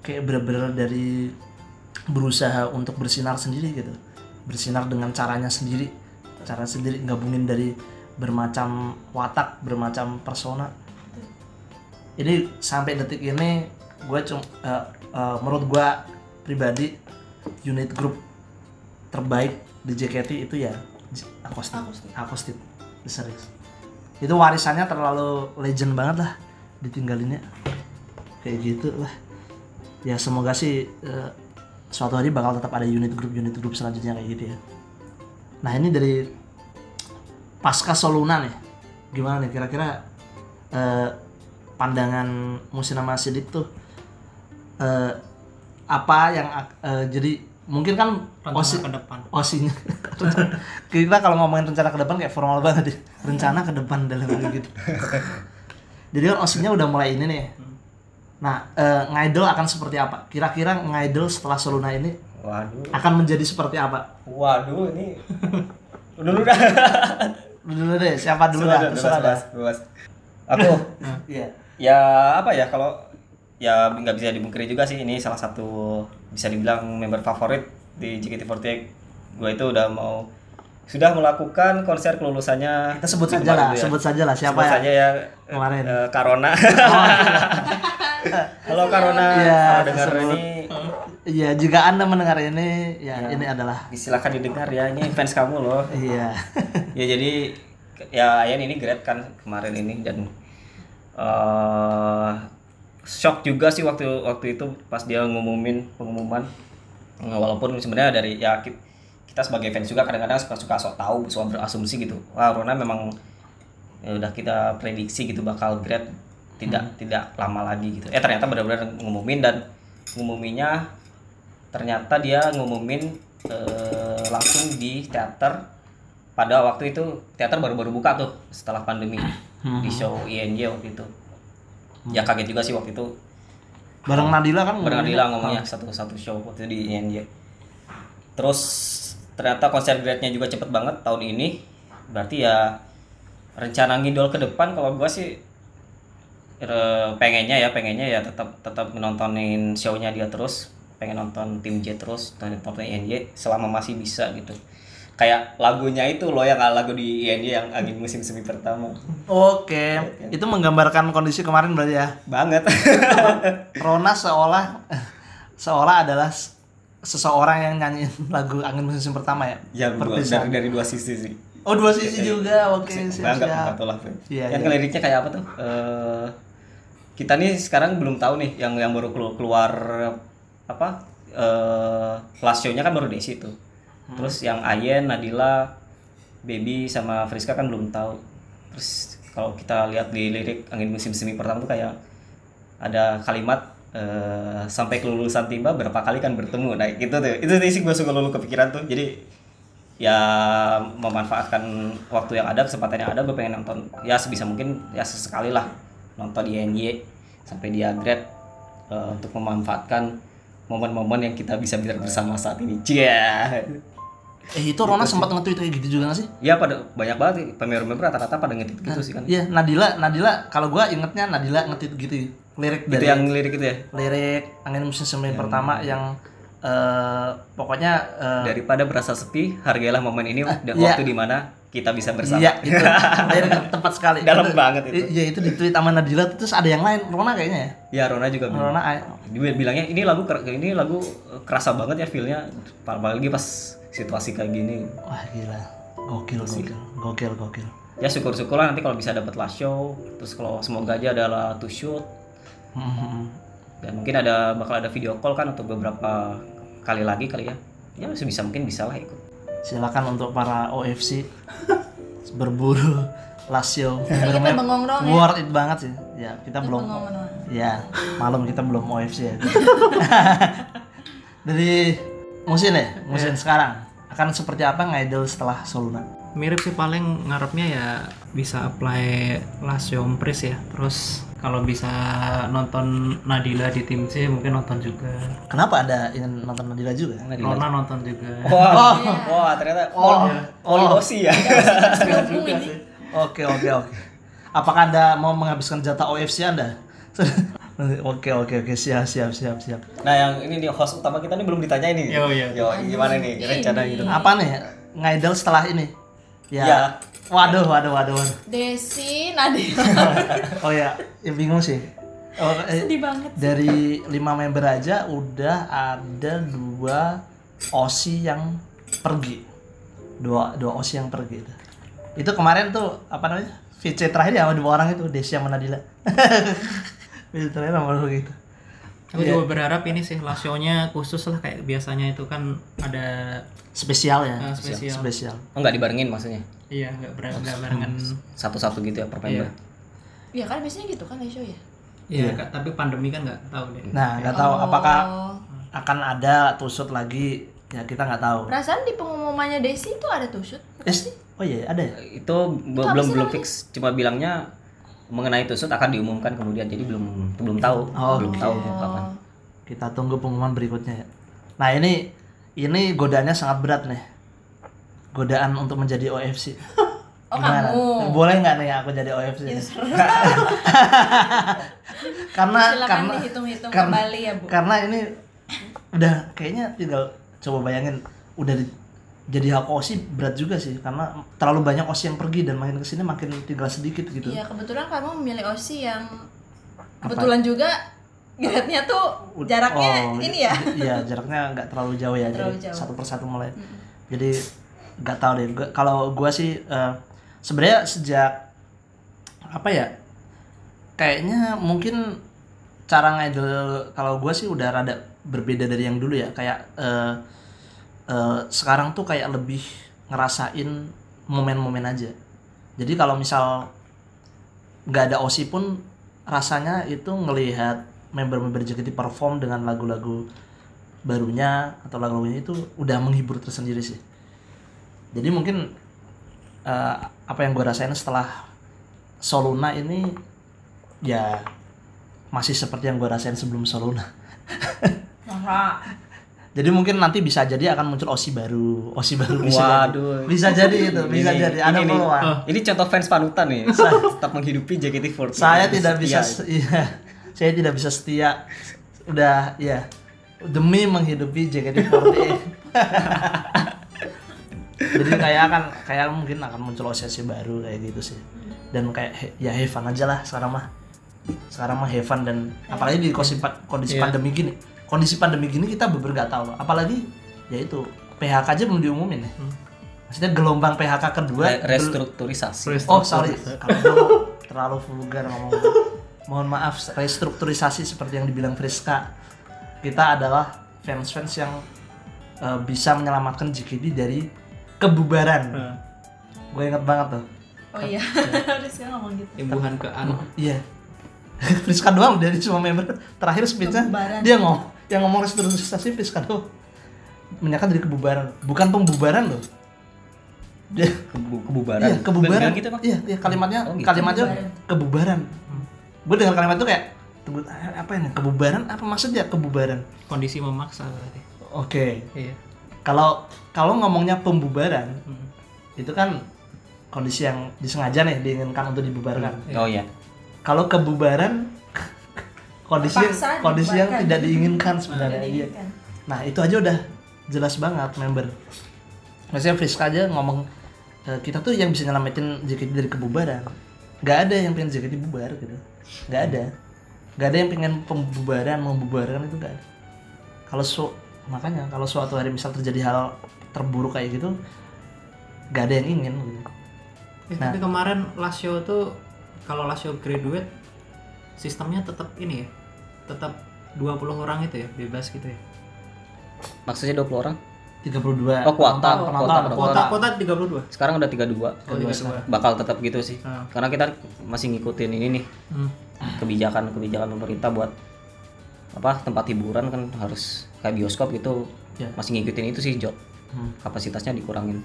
kayak bener-bener dari berusaha untuk bersinar sendiri gitu bersinar dengan caranya sendiri cara sendiri gabungin dari bermacam watak bermacam persona ini sampai detik ini gue cum eh, eh, menurut gue pribadi unit grup terbaik di JKT itu ya. Akostik. Akostik. Serius. Itu warisannya terlalu legend banget lah ditinggalinnya. Kayak gitu lah. Ya semoga sih eh, suatu hari bakal tetap ada unit grup unit grup selanjutnya kayak gitu ya. Nah ini dari pasca Soluna nih, gimana nih kira-kira eh, pandangan Musinama Sidik tuh eh, apa yang eh, jadi mungkin kan rencana osi ke depan osinya kita kalau ngomongin rencana ke depan kayak formal banget ya rencana ke depan dalam hal gitu jadi kan osinya udah mulai ini nih nah eh, ngidol akan seperti apa kira-kira ngidol setelah Soluna ini Waduh. akan menjadi seperti apa Waduh ini. Dulu dah. dulu deh siapa dulu dah terserah dah Bebas. Aku iya ya apa ya kalau ya nggak bisa dibungkiri juga sih ini salah satu bisa dibilang member favorit di JKT48 gue itu udah mau sudah melakukan konser kelulusannya. Kita sebut saja lah ya. sebut saja lah siapa Sebut ya? saja ya kemarin? eh, Karona. Halo Karona. Iya, kalau dengar tersebut. ini. Iya jika anda mendengar ini ya ini adalah silakan didengar ya ini fans kamu loh. Iya. Ya jadi ya Ayan ini great kan kemarin ini dan eh shock juga sih waktu waktu itu pas dia ngumumin pengumuman. Walaupun sebenarnya dari ya ki- kita sebagai fans juga kadang-kadang suka suka sok tahu suka berasumsi gitu. Wah Rona memang ya udah kita prediksi gitu bakal great tidak tidak lama lagi gitu. Eh ternyata benar-benar ngumumin dan ngumuminya ternyata dia ngumumin eh, langsung di teater. Pada waktu itu teater baru-baru buka tuh setelah pandemi. Di show INJ waktu itu. Ya kaget juga sih waktu itu. Bareng Nadila kan bareng ngomongnya. Adila ngomongnya satu satu show waktu itu di INJ terus ternyata konser grade-nya juga cepet banget tahun ini. Berarti ya rencana ngidol ke depan kalau gua sih pengennya ya pengennya ya tetap tetap menontonin show-nya dia terus. Pengen nonton tim J terus nonton INJ selama masih bisa gitu. Kayak lagunya itu loh yang lagu di INJ yang angin musim semi pertama. Oke, itu menggambarkan kondisi kemarin berarti ya. banget. Rona seolah seolah adalah seseorang yang nyanyiin lagu angin musim pertama ya. ya Perpisahan. dari dari dua sisi sih Oh dua sisi juga, oke siap bangga siap. bangga tuh lah. Iya, yang iya. liriknya kayak apa tuh Eh, kita nih sekarang belum tahu nih yang yang baru kelu- keluar apa eh last show-nya kan baru Desi tuh Hmm. terus yang Ayen Nadila Baby sama Friska kan belum tahu terus kalau kita lihat di lirik angin musim semi pertama tuh kayak ada kalimat eh, sampai kelulusan tiba berapa kali kan bertemu. Nah itu tuh itu sih gue suka lulu kepikiran tuh. Jadi ya memanfaatkan waktu yang ada kesempatan yang ada gue pengen nonton ya sebisa mungkin ya sesekali lah nonton di NY sampai dia grade eh, untuk memanfaatkan momen-momen yang kita bisa bicara bersama saat ini. Cia Eh itu Rona sempat nge-tweet kayak gitu juga gak sih? ya pada banyak banget nih pemain-pemain rata-rata pada ngetit gitu sih kan. Iya, Nadila, Nadila kalau gua ingetnya Nadila nge-tweet gitu lirik itu dari yang lirik itu ya? Lirik angin musim semi pertama yang eh, pokoknya eh, daripada berasa sepi hargailah momen ini dan iya. waktu di mana kita bisa bersama. Iya, itu. Lirik tepat sekali. Dalam Itu- banget itu. Iya, itu di tweet sama Nadila terus ada yang lain, Rona kayaknya ya. ya Rona juga bilang. Rona dia bilangnya ini lagu ini lagu kerasa banget ya feelnya. Apalagi pas situasi kayak gini. Wah gila, gokil, gokil, gokil, gokil. ya syukur-syukur lah nanti kalau bisa dapat last show. Terus kalau semoga aja adalah to shoot Hmm, dan mungkin ada bakal ada video call kan untuk beberapa kali lagi kali ya ya sebisa mungkin bisa lah ikut Silakan untuk para OFC berburu Lasio. kita bengong dong ya. Worth it banget sih. Ya kita belum. Ya malam kita belum OFC ya. Dari musim ya, musim sekarang akan seperti apa ngidol setelah Soluna? mirip sih paling ngarepnya ya bisa apply Lasiom Pris ya terus kalau bisa nonton Nadila di tim C mungkin nonton juga. Kenapa ada ingin nonton Nadila juga? Rona nonton juga. Wah wah ternyata Oh, oh, sih ya. Oke oke oke. Apakah anda mau menghabiskan jatah OFC anda? oke oke oke. Siap siap siap siap. nah yang ini nih host utama kita nih belum ditanya ini. Yo, yo. yo gimana nih rencana gitu. Apa nih? Ngidol setelah ini? Ya. Ya. Waduh waduh waduh. waduh. Desi Nadila Oh ya, ya bingung sih. Oh, eh, sedih banget dari lima member aja udah ada dua osi yang pergi dua dua osi yang pergi itu itu kemarin tuh apa namanya VC terakhir ya sama dua orang itu Desya sama Nadila VC terakhir sama dua gitu Aku Iya. juga berharap ini sih lasionya khusus lah kayak biasanya itu kan ada spesial ya Ah, spesial. spesial Oh nggak dibarengin maksudnya? iya nggak ber nggak barengan Satu-satu gitu ya per member. Iya kan biasanya gitu kan show ya. iya Kak, tapi pandemi kan nggak tahu deh nah nggak tahu apakah Oh. akan ada tusut lagi ya kita nggak tahu Perasaan di pengumumannya Desi itu ada tusut. Eh, oh iya ada ya Itu be- belum belum fix, cuma bilangnya mengenai tusut akan diumumkan kemudian jadi belum belum tahu Oh, belum oke. tahu kapan. kita tunggu pengumuman berikutnya ya nah ini ini godaannya sangat berat nih godaan untuk menjadi OFC Oh Gimana? kamu. boleh nggak nih aku jadi OFC karena Silakan karena dihitung-hitung karena- kembali ya bu. karena ini udah kayaknya tinggal coba bayangin udah di- jadi hak osi berat juga sih karena terlalu banyak osi yang pergi dan makin ke sini makin tinggal sedikit gitu Iya kebetulan kamu memilih osi yang kebetulan juga grade-nya tuh jaraknya Oh, ini ya. iya jaraknya nggak terlalu jauh ya Terlalu jadi jauh. satu persatu mulai. Jadi nggak tahu deh. Gua- kalau gua sih eh, sebenarnya sejak apa ya kayaknya mungkin cara ngidol kalau gua sih udah rada berbeda dari yang dulu ya. Kayak eh, eh, sekarang tuh kayak lebih ngerasain momen-momen aja. Jadi kalau misal nggak ada osi pun rasanya itu ngelihat member-member JKT perform dengan lagu-lagu barunya atau lagu-lagunya itu udah menghibur tersendiri sih. Jadi mungkin eh, apa yang gue rasain setelah Soluna ini ya masih seperti yang gue rasain sebelum Soluna. Jadi mungkin nanti bisa jadi akan muncul osi baru osi baru bisa Waduh. jadi bisa jadi itu bisa Ini- jadi. ada ini nih. peluang. Ini contoh fans panutan nih. Tetap menghidupi JKT48. saya tidak bisa iya saya tidak bisa setia. Udah ya. Demi menghidupi JKT48 jadi kayak akan kayak mungkin akan muncul OCC baru kayak gitu sih. Dan kayak ya have fun aja lah sekarang mah. Sekarang mah have fun dan apalagi di kondisi, kondisi Iya. pandemi gini. Kondisi pandemi gini kita bener nggak tahu. Apalagi ya itu PHK aja belum diumumin ya. Maksudnya gelombang PHK kedua Re- restrukturisasi. Oh sorry, kalau terlalu vulgar ngomong. Mohon maaf, restrukturisasi seperti yang dibilang Friska. Kita adalah fans-fans yang eh, bisa menyelamatkan JKT dari kebubaran. Gue inget banget tuh. Oh iya, Rizka ngomong gitu. imbuhan ke anu Iya. Friska doang dari semua member terakhir speechnya Kebubaran. dia ngomong yang ngomong restrukturisasi Friska doang menyatakan dari kebubaran bukan pembubaran loh dia Kebu- kebubaran. Iya, kebubaran. Gitu, Pak. Iya, iya kalimatnya Oh, gitu. kalimatnya Kebubaran. kebubaran. Gue dengar kalimat itu kayak tunggu apa ini? Kebubaran apa maksudnya kebubaran? kondisi memaksa berarti Oke. iya Kalau kalau ngomongnya pembubaran Hmm. itu kan kondisi yang disengaja nih diinginkan untuk dibubarkan. Oh iya. Kalau kebubaran kondisi yang, Terpaksa kondisi yang tidak diinginkan sebenarnya. Iya. Nah itu aja udah jelas banget member. Maksudnya Friska aja ngomong "E, kita tuh yang bisa nyelamatin JKT dari kebubaran. Gak ada yang pengen JKT bubar gitu. Gak ada. Gak ada yang pengen pembubaran, membubarkan itu gak ada. Kalau su makanya kalau suatu hari misal terjadi hal terburuk kayak gitu, gak ada yang ingin gitu. Eh, Nah. tapi kemarin Lasio tuh kalau Lasio graduate sistemnya tetap ini ya tetap 20 orang itu ya bebas gitu ya Maksudnya 20 orang? 32 Oh, kuota. penonton, penonton, Kuota, kuota. kota kota 32 Sekarang udah 32. Oh, 32. Bakal tetap gitu sih. Ah. Karena kita masih ngikutin ini nih Hmm. kebijakan-kebijakan pemerintah buat apa tempat hiburan kan harus kayak bioskop gitu. Ya. Masih ngikutin itu sih, Jo. Hmm. Kapasitasnya dikurangin.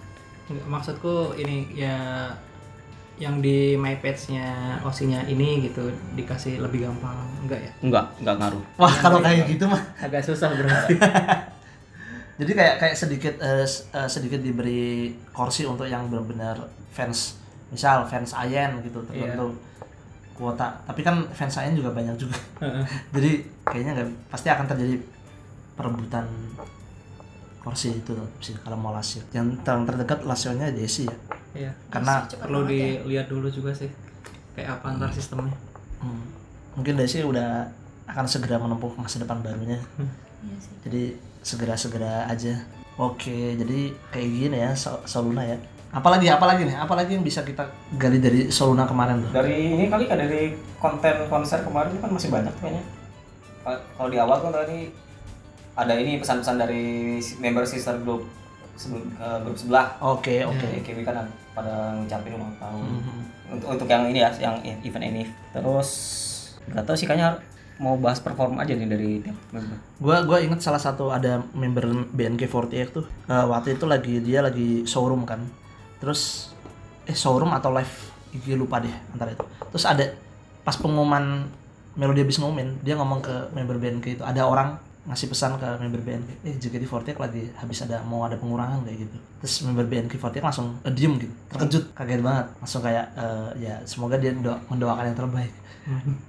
Maksudku ini ya yang di my page-nya osinya ini gitu dikasih lebih gampang enggak ya Enggak, enggak ngaruh. Wah kalau kayak gitu mah agak susah berarti jadi kayak kayak sedikit eh, eh, sedikit diberi kursi untuk yang benar-benar fans misal fans Ayen gitu tertentu kuota. Tapi kan fans Ayen juga banyak juga. Jadi kayaknya nggak pasti akan terjadi perebutan kursi itu sih kalau mau Lazio yang ter- terdekat Lazio-nya Desi ya. Iya. karena perlu ya. dilihat dulu juga sih kayak apa antar sistemnya. Hmm, mungkin Desi udah akan segera menempuh masa depan barunya. Iya sih. jadi segera-segera aja Oke, jadi kayak gini ya Sol- Soluna ya. Apalagi apalagi nih? Apalagi yang bisa kita gali dari Soluna kemarin tuh? Dari ini kali kan dari konten konser kemarin kan masih banyak kayaknya. Kalau- di awal kan tadi ada ini pesan-pesan dari member sister group sebelum eh, grup sebelah. Oke, oke. Oke, Kiwi kan pada ngucapin ulang tahun. Mhm. Untuk untuk yang ini ya, yang event ini. Terus nggak tahu sih kayaknya mau bahas perform aja nih dari member. Gua gua inget salah satu ada member BNK48 tuh. eh, waktu itu lagi dia lagi showroom kan. Terus eh showroom atau live IG lupa deh antara itu. Terus ada pas pengumuman Melody habis ngumumin, dia ngomong ke member BNK itu ada orang ngasih pesan ke member BNK, eh JKT48 lagi habis ada mau ada pengurangan kayak gitu. Terus member BNK48 langsung eh, diem gitu, terkejut, kaget banget, langsung kayak eh, ya semoga dia do- mendoakan yang terbaik.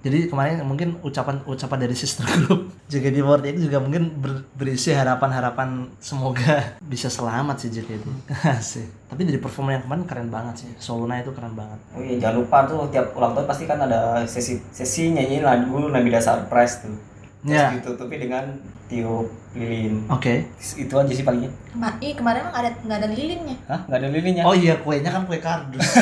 Jadi kemarin mungkin ucapan ucapan dari sister group JKT48 juga mungkin ber- berisi harapan-harapan semoga bisa selamat sih JKT. sih. Tapi dari performa yang kemarin keren banget sih. Soluna itu keren banget. Oh iya, jangan lupa tuh tiap ulang tahun pasti kan ada sesi sesi nyanyiin lagu Nabila Surprise tuh. Terus Ya. ditutupi dengan tiup lilin. Oke. Itu aja sih palingnya. Kema- Ih, kemarin emang ada nggak ada lilinnya. Hah? Nggak ada lilinnya? Oh iya kuenya kan kue kardus.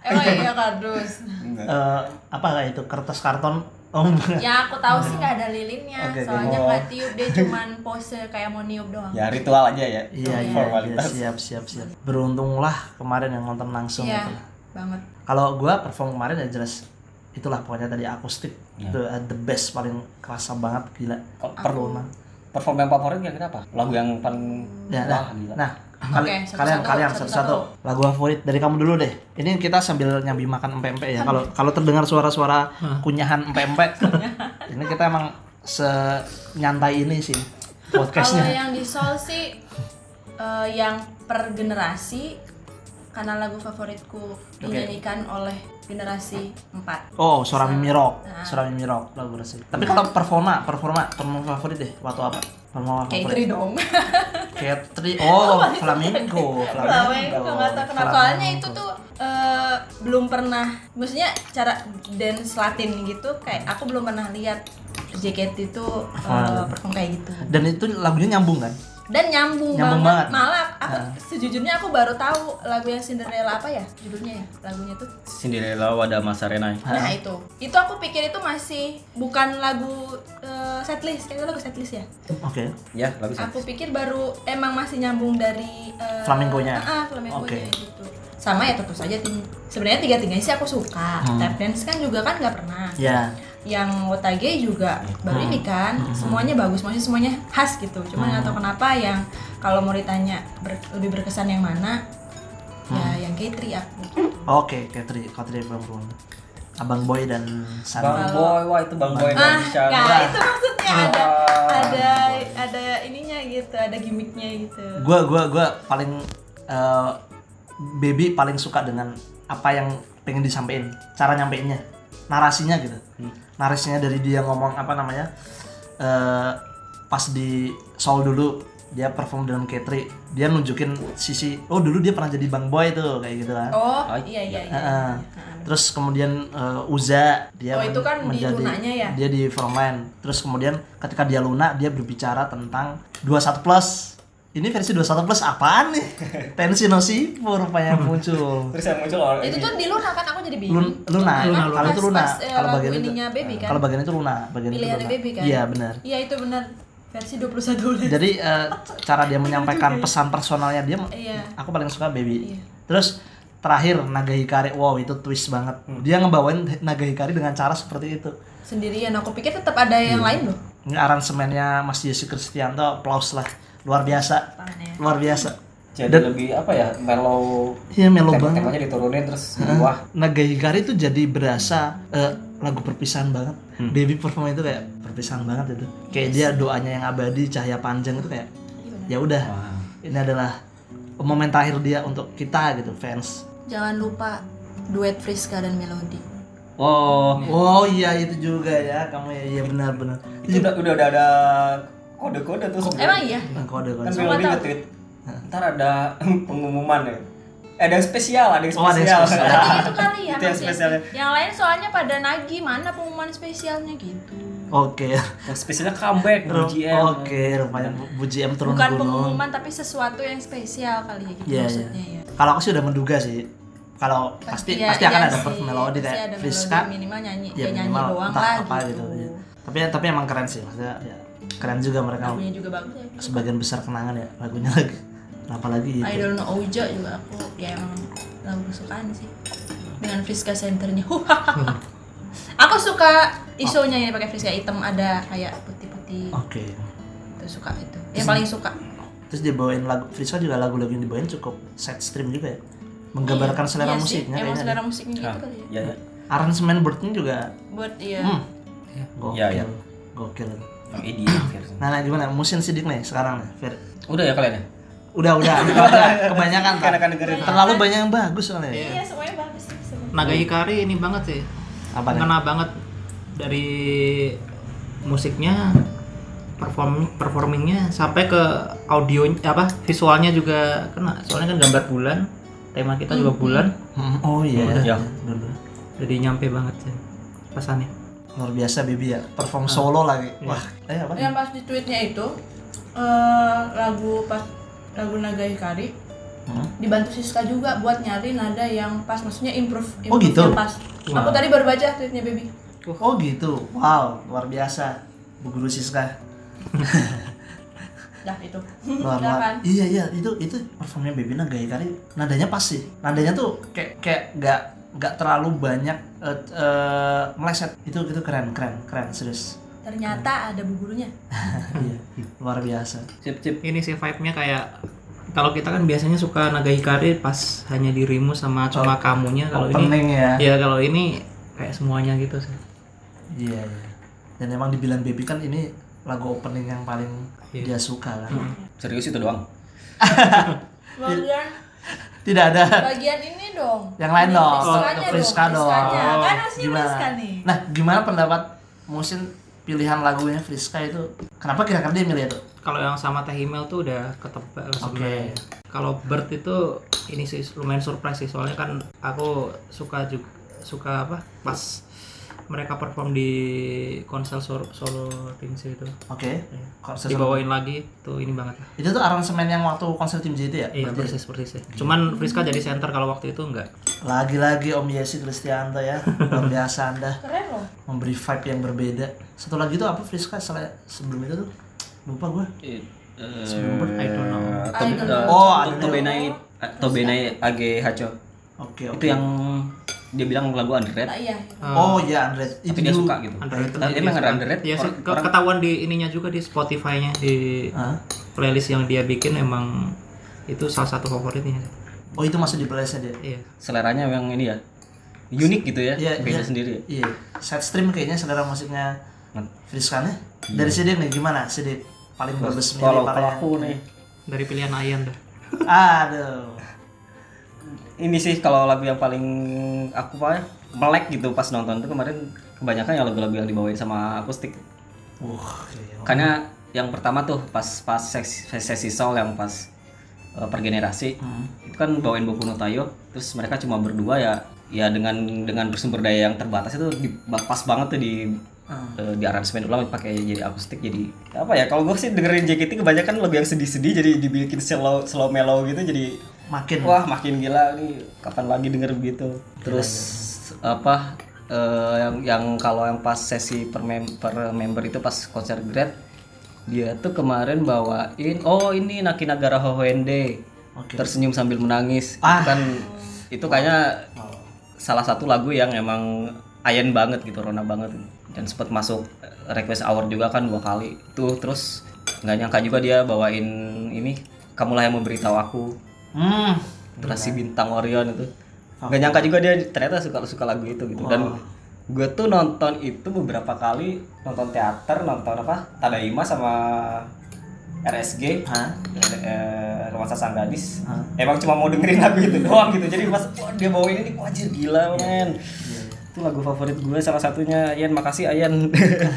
Emang iya kardus. Enggak. Eh, apa itu kertas karton? Oh. Yang aku tahu sih nggak ada lilinnya. Oke. Soalnya Oh. nggak tiup dia cuman pose kayak mau niup doang. Ya ritual aja ya. Iya iya, iya Formalitas. siap siap siap. Beruntunglah kemarin yang nonton langsung Iya, itu. banget. Kalau gua perform kemarin ya jelas itulah pokoknya tadi akustik Iya. itu uh, the best paling kerasa banget gila. Kalau Performa. perform yang favorit kira-kira apa? Lagu yang paling Ya, wah nah, gila. nah kali- Oke, satu-satu, kalian kalian satu-satu. lagu favorit dari kamu dulu deh. Ini kita sambil nyambi makan empe-empe ya. Kalau kalau terdengar suara-suara kunyahan empe-empe, ini kita emang senyantai ini sih Kalau podcastnya. yang di Soul sih eh, yang per generasi karena lagu favoritku dinyanyikan oleh generasi 4. Oh, suara Mimi Rock, Nah. suara Mimi Rock lagu resmi. Tapi kalau performa, performa, performa favorit deh. Waktu apa? Performa favorit. itu dong. Katri. Oh, flamenco, Flamenco nggak tahu kenapa. Soalnya itu tuh eh, belum pernah, maksudnya cara dance Latin gitu kayak aku belum pernah lihat JKT itu eh, perform kayak gitu. Dan itu lagunya nyambung kan? Dan nyambung, Nyambung banget. banget. Malah aku Ah. sejujurnya aku baru tahu lagu yang Cinderella apa ya judulnya ya lagunya tuh. Cinderella Wada Masarena. Nah itu, itu aku pikir itu masih bukan lagu eh, setlist, kayak itu lagu setlist ya. Oke. Ya, lagu sih. Aku pikir baru emang masih nyambung dari eh, Flamenco-nya? Ah, ah, flamenco-nya Oke. gitu. Sama ya tentu saja sebenarnya tiga tiganya sih aku suka. Hmm. Tap dance kan juga kan nggak pernah. Ya. Yang Wotage juga baru Hmm. ini kan, semuanya bagus, maksudnya semuanya khas gitu. Cuma Hmm. nggak tahu kenapa yang kalau mau ditanya ber- lebih berkesan yang mana, Hmm. ya yang K3 aku. Oke, Katri, Katri perempuan. Abang Boy dan Bang Sandra. Boy, wah itu Bang Boy Ah, dan Shan. nggak itu maksudnya ada Ah, ada ada ininya gitu, ada gimmicknya gitu. Gua gua gua paling eh, baby paling suka dengan apa yang pengen disampaikan, cara nyampeinnya, narasinya gitu. Narasinya dari dia ngomong apa namanya? eh pas di Seoul dulu dia perform dengan Katri, dia nunjukin sisi oh dulu dia pernah jadi Bang Boy tuh kayak gitu kan. Oh, Ah, iya iya iya. Heeh. Terus kemudian eh, Uza dia Oh, itu kan di Lunanya ya? Dia di Frontline. Terus kemudian ketika dia Luna dia berbicara tentang 21 plus. Ini versi 21 plus apaan nih? Tensi no Sifu rupanya muncul. Terus yang muncul orang Itu tuh di Luna kan aku jadi bingung. Lun- Luna, Luna, kalau itu Luna, eh, kalau bagian itu ininya Baby kan. Kalau bagian itu Luna, bagian itu Pilihannya Luna. Baby kan. Iya, benar. Iya itu benar. Versi 21 bulan. Jadi eh, cara dia menyampaikan pesan personalnya dia Iya. aku paling suka Baby. Iya. Terus terakhir Naga Hikari, wow itu twist banget. Dia ngebawain Naga Hikari dengan cara seperti itu. Sendirian aku pikir tetap ada Iya. yang lain loh. Ini aransemennya Mas Jesse Kristianto, applause lah. Luar biasa. Tangannya. Luar biasa. Jadi lebih apa ya? Mellow. Iya melo Tempo banget. temponya diturunin terus wah. Naga Hikari itu jadi berasa eh, lagu perpisahan banget. Hmm. Baby perform itu kayak perpisahan banget itu. Kayak dia doanya yang abadi, cahaya panjang itu kayak ya udah. Ini adalah momen terakhir dia untuk kita gitu, fans. Jangan lupa duet Friska dan Melody. Oh, Oh iya itu juga ya, kamu ya iya benar benar. itu udah udah udah ada kode-kode tuh sebenarnya. Emang iya? Nah, kode Kan kode. Melody nge-tweet. Ntar ada pengumuman ya. Eh, ada yang spesial, ada yang Oh, ada yang spesial. spesial. Berarti itu kali ya Itu yang maksudnya. spesialnya. Yang lain soalnya pada nagih mana pengumuman spesialnya gitu. Oke. Yang spesialnya comeback Ru- GM. Oke, rupanya Bu- Bu GM turun Bukan gunung. pengumuman tapi sesuatu yang spesial kali ya gitu Iya, maksudnya iya. ya. Kalau aku sih udah menduga sih. Kalau pasti Iya, pasti akan iya ada sih. perf melodi Pasti kayak ada Friska. minimal nyanyi Ya, ya, nyanyi minimal doang entah lah apa gitu. gitu. ya. Tapi tapi emang keren sih maksudnya ya. Keren juga mereka Lagunya juga bagus ya. sebagian besar kenangan ya lagunya lagi. Apalagi I itu. don't know Ojo juga aku ya emang lagu kesukaan sih dengan Friska centernya aku suka isonya ini pakai Friska hitam ada kayak putih-putih Oke. itu suka itu yang paling suka Terus dibawain lagu Friska juga lagu-lagu yang dibawain cukup set stream juga ya. Menggambarkan Iya, selera iya sih, musiknya emang kayaknya. selera musiknya gitu Ah, kali ya ya, ya. Aransemen Birdnya juga buat iya hmm, gokil. Iya, iya. Gokil. Yang EDM versi. Nah, nah gimana? Musim sidik nih sekarang nih. Fer. Udah ya kalian ya? Udah, udah. Kebanyakan Kan. Terlalu banyak yang bagus soalnya. iya semuanya bagus sih. Naga Hikari ini banget sih Apa nih? kena banget dari musiknya perform performingnya sampai ke audio apa visualnya juga kena soalnya kan gambar bulan tema kita juga bulan Hmm, Oh iya. Ya. Dulu. jadi nyampe banget sih pesannya Luar biasa Bibi ya. Perform solo lagi. Wah, eh apa? yang pas di tweetnya itu eh, lagu pas lagu Naga Hikari Hmm? dibantu Siska juga buat nyari nada yang pas maksudnya improve Oh, improve gitu? yang pas aku tadi baru baca tweetnya baby Oh gitu. Wow, luar biasa. Bu Guru Siska. dah itu Luar, luar. kan Iya iya itu itu performnya Baby Naga kali nadanya pas sih. Nadanya tuh kayak kayak nggak nggak terlalu banyak eh, eh, meleset. Itu itu keren keren keren serius. ternyata ada bu gurunya iya luar biasa. Cip cip. ini sih vibe-nya kayak kalau kita kan biasanya suka Naga Hikari pas hanya dirimu sama cuma kamunya kalau ini Opening ya. ya kalau ini kayak semuanya gitu sih Iya iya. Dan emang dibilang Baby kan ini lagu opening yang paling Iya. dia suka kan. Serius itu doang. Tidak ada bagian ini dong yang lain dong. Oh, Friska dong. Friskanya. Oh, kan harusnya? Friska nih Nah, gimana pendapat Musin pilihan lagunya Friska itu? Kenapa kira-kira dia milih itu? kalau yang sama Teh Himel tuh udah ketebak lah Oke. sebenarnya. Kalau Bird itu ini sih lumayan surprise sih soalnya kan aku suka juga suka apa pas mereka perform di konser solo, solo Ringse itu Oke. Iya. Konser dibawain lagi tuh ini banget lah. Itu tuh aransemen yang waktu konser tim J itu ya? Iya persis persis sih. Cuman Friska jadi center kalau waktu itu enggak. Lagi-lagi Om Yesi Kristianto ya. Luar biasa Anda keren loh memberi vibe yang berbeda. Satu lagi tuh apa Friska selain sebelum itu tuh? Lupa gue. Eh, Sebelum Bird, I don't know. To- I don't know. Oh, Tobenai Tobenai Age Hacho. Oke, oke. Itu yang dia bilang lagu underrated. nah iya Oh iya Andre. Tapi dia suka gitu. Underrated. Tapi emang ada underrated. Ya sih Orang- orang- ketahuan di ininya juga di Spotify-nya di Hah? playlist yang dia bikin emang itu salah satu favoritnya. Oh itu masih di playlistnya dia? Iya. seleranya yang ini ya. Unik gitu ya. Iya, Beda iya. sendiri. Iya. Set stream kayaknya selera musiknya Friska nih. Dari Sidik nih gimana? Sidik paling bagus milih Kalau aku nih Dari pilihan Ayan dah. Aduh. Ini sih kalau lagu yang paling aku apa melek gitu pas nonton itu kemarin kebanyakan ya lagu-lagu yang dibawain sama akustik Wah, iya. karena yang pertama tuh pas pas sesi, sesi soul yang pas uh, per generasi Hmm. itu kan bawain Boku no Tayo terus mereka cuma berdua ya ya dengan dengan bersumber daya yang terbatas itu di, pas banget tuh di Hmm. uh, di aransemen ulang pakai jadi akustik jadi apa ya kalau gue sih dengerin JKT kebanyakan lagu yang sedih-sedih jadi dibikin slow slow mellow gitu jadi Makin. Wah makin gila nih kapan lagi denger begitu. Terus apa eh, yang yang kalau yang pas sesi per, mem- per member itu pas konser Grad dia tuh kemarin bawain oh ini Naki Nagara Hohende Oke. tersenyum sambil menangis. Ah. itu kan itu kayaknya salah satu lagu yang emang ayen banget gitu Rona banget. Dan sempat masuk request hour juga kan dua kali. Tuh terus nggak nyangka juga dia bawain ini kamulah yang memberitahu aku Hmm. Terasi bintang Orion itu. Nggak nyangka juga dia ternyata suka suka lagu itu gitu. Dan gue tuh nonton itu beberapa kali nonton teater nonton apa Tadaima sama RSG Hah? eh, Rumah Sang Gadis Hah? emang cuma mau dengerin lagu itu doang gitu. Jadi pas wah, dia bawain ini wajir gila men. Iya, itu lagu favorit gue salah satunya. Ayan makasih Ayan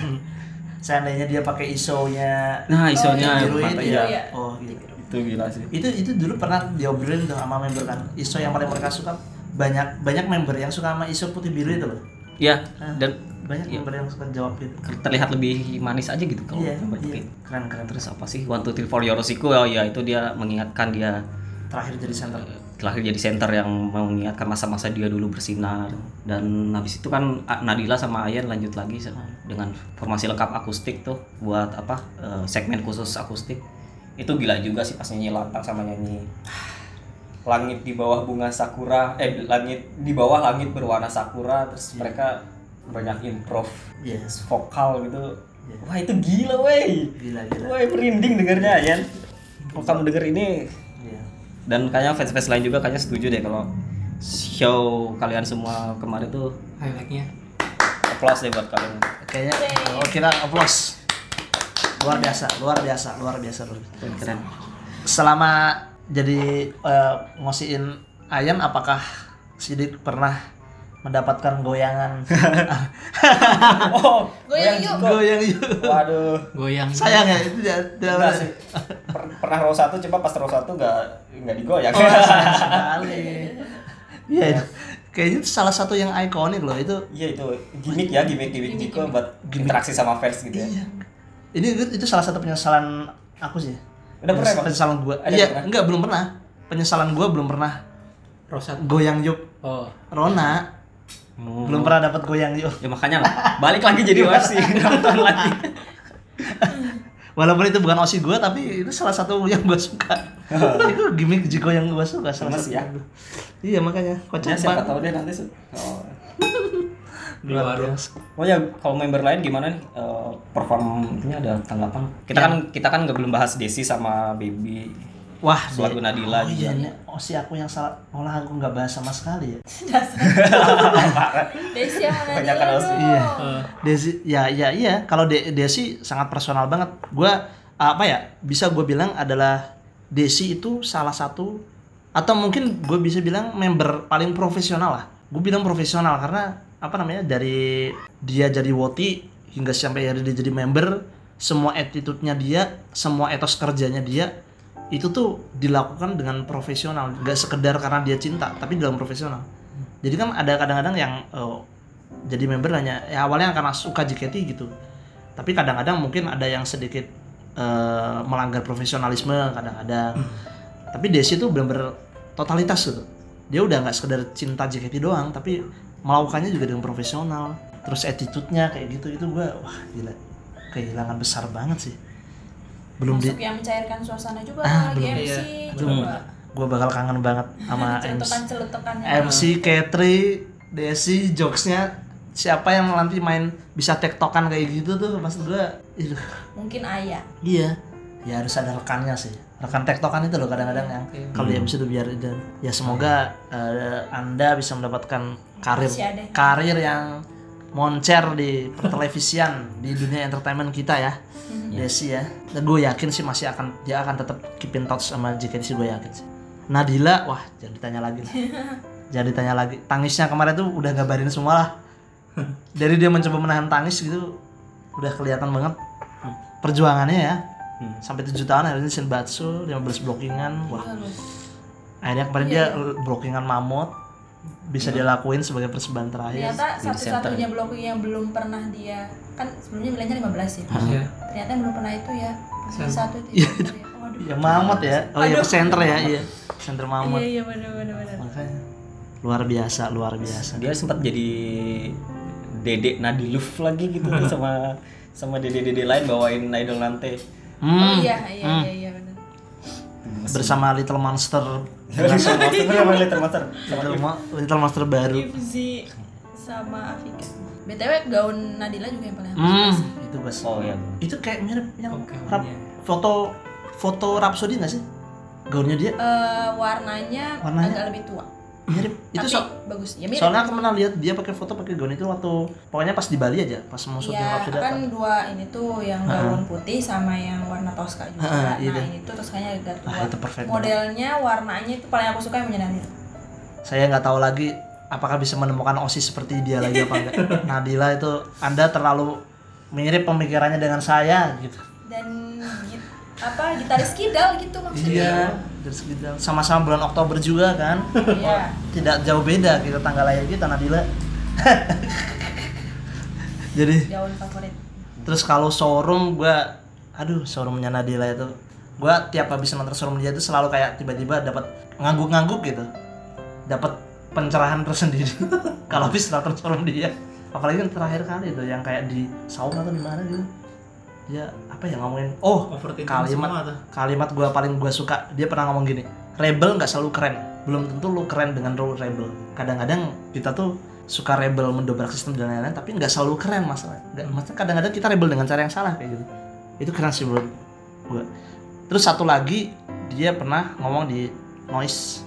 Seandainya dia pakai isonya nah isonya biru mata itu ya ya. Oh gitu. Itu gila sih. Itu itu dulu pernah diobrolin tuh sama member kan. Iso yang paling mereka suka banyak banyak member yang suka sama iso putih biru itu loh. Iya, dan banyak Iya. member yang suka jawab gitu terlihat lebih manis aja gitu kalau iya gambar iya. Jeketi. keren keren terus apa sih? One two three four Yoroshiku oh ya itu dia mengingatkan dia terakhir jadi center. terakhir jadi center yang mengingatkan masa-masa dia dulu bersinar. Dan habis itu kan Nadila sama Ayan lanjut lagi sama- dengan formasi lengkap akustik tuh buat apa eh, segmen khusus akustik itu gila juga sih pas nyanyi lantang sama nyanyi langit di bawah bunga sakura eh langit di bawah langit berwarna sakura terus mereka banyak improv yes vokal gitu. Iya. wah itu gila wey gila gila. Wah merinding dengernya Ayan kalau kamu denger ini? Iya. Dan kayaknya fans-fans lain juga kayaknya setuju deh kalau show kalian semua kemarin tuh highlightnya. Applause deh buat kalian. Kayaknya oh kita applause luar biasa luar biasa luar biasa luar biasa. keren keren. Selama jadi eh, ngosiin Ayan apakah Sidik pernah mendapatkan goyangan? Oh Goyang yuk. goyang yuk waduh. Goyang sayang ya itu tidak tidak sih. Per- pernah row satu coba pas row satu nggak nggak digoyang. Oh sayang sekali. Iya itu. Kayaknya itu salah satu yang ikonik loh itu. Iya itu gimmick ya gimmick gimmick Jiko buat interaksi sama fans gitu ya. Iya ini itu salah satu penyesalan aku sih Udah pernah, penyesalan gua Ada iya pernah? enggak belum pernah penyesalan gua belum pernah rosat goyang yuk oh Rona Oh. belum pernah dapat goyang yuk ya makanya lah balik lagi jadi OFC nonton lagi Walaupun itu bukan osi gue, tapi itu salah satu yang gue suka. itu gimmick Jiko yang gue suka salah satu. ya. Iya makanya kocak ya siapa banget. tahu deh nanti oh. di warung biasa. Oh ya, kalau member lain gimana nih Eh, performnya ada tanggapan? Kita kan kita kan nggak belum bahas Desi sama Baby. Wah, Lagu Nadila Oh iya, juga. ini osi aku yang salah. Malah aku nggak bahas sama sekali ya. Desi Osi. dong? Iya. Desi, ya ya iya. Kalau De- Desi sangat personal banget. Gue apa ya? Bisa gue bilang adalah Desi itu salah satu atau mungkin gue bisa bilang member paling profesional lah. Gue bilang profesional karena apa namanya dari dia jadi woti hingga sampai hari dia jadi member, semua attitude-nya dia, semua etos kerjanya dia itu tuh dilakukan dengan profesional, nggak sekedar karena dia cinta, tapi dalam profesional. Jadi kan ada kadang-kadang yang eh, jadi member hanya ya awalnya karena suka JKT gitu. Tapi kadang-kadang mungkin ada yang sedikit eh, melanggar profesionalisme kadang-kadang. Tapi Desi tuh bener-bener totalitas gitu dia udah nggak sekedar cinta JKT doang tapi melakukannya juga dengan profesional. Terus attitude-nya kayak gitu itu gua wah gila. Kehilangan besar banget sih. Belum di Masuk yang mencairkan suasana juga Ah, lagi belum. MC Iya. coba. Gua bakal kangen banget sama MC MC Katri, Desi, jokesnya siapa yang nanti main bisa tektokan kayak gitu tuh maksud gua ih, mungkin ayah iya. Ya harus ada rekannya sih rekan tektokan itu loh kadang-kadang yang kalau di MC tuh biar dan ya semoga eh, anda bisa mendapatkan karir karir yang moncer di pertelevisian di dunia entertainment kita ya. Desi ya. Dan gue yakin sih masih akan dia akan tetap keep in touch sama JKT sih gue yakin sih. Nadila wah jangan ditanya lagi lah. Jangan ditanya lagi. Tangisnya kemarin tuh udah ngabarin semua lah. Dari dia mencoba menahan tangis gitu udah kelihatan banget perjuangannya ya Hmm. sampai tujuh tahun akhirnya Senbatsu 15 blockingan wah. Iya akhirnya kemarin dia blockingan mamut bisa dia lakuin sebagai persembahan terakhir. Ternyata satu-satunya blocking yang belum pernah dia kan sebelumnya bilangnya 15 ya? Ya ternyata yang belum pernah itu ya satu itu. Iya, ya. Waduh. ya mamut ya. Oh iya center ya iya. Center mamut. Iya iya benar benar benar makanya. Luar biasa luar biasa. Dia sempat jadi Dedek Nadiluf lagi gitu tuh sama sama dede-dede lain bawain idol nanti. Oh Hmm, iya iya iya iya benar. Bersama Little Monster. Little Monster. Little Monster? Sama Little, Mo- Little Monster baru. Ifzi sama Afika. Btw gaun Nadila juga yang paling hmm. sih. itu bos Oh iya. itu kayak mirip yang Oke, rap, iya. foto foto Rhapsody nggak sih? Gaunnya dia? Eh, warnanya, Warnanya? agak lebih tua mirip itu tapi so- bagus ya mirip soalnya aku pernah lihat dia pakai foto pakai gaun itu waktu pokoknya pas di Bali aja pas mau syuting Iya, Rhapsody kan datang. dua ini tuh yang gaun putih sama yang warna toska juga. Ha, nah, iya deh. ini tuh toskanya agak tua. Ah, itu perfect banget. Modelnya, warnanya itu paling aku suka yang menyenangkan. saya nggak tahu lagi apakah bisa menemukan osis seperti dia lagi apa enggak Nadila itu anda terlalu mirip pemikirannya dengan saya gitu Dan apa gitaris kidal gitu maksudnya. iya dari sama-sama bulan Oktober juga kan? Iya. tidak jauh beda kita tanggal lahir kita Nadila jadi Jauh favorit. terus kalau showroom gua aduh showroomnya Nadila itu. Gua tiap habis nonton showroom dia itu selalu kayak tiba-tiba dapat ngangguk-ngangguk gitu. Dapat pencerahan tersendiri. Kalau habis nonton showroom dia. Apalagi yang terakhir kali itu yang kayak di sauna atau di mana gitu dia apa ya ngomongin? Oh kalimat semua kalimat gua paling gua suka. Dia pernah ngomong gini rebel nggak selalu keren. Belum tentu lu keren dengan lu rebel. Kadang-kadang kita tuh suka rebel mendobrak sistem dan lain-lain tapi nggak selalu keren masalah nggak maksudnya kadang-kadang kita rebel dengan cara yang salah kayak gitu. Itu keren sih menurut gua. Terus satu lagi dia pernah ngomong di noise.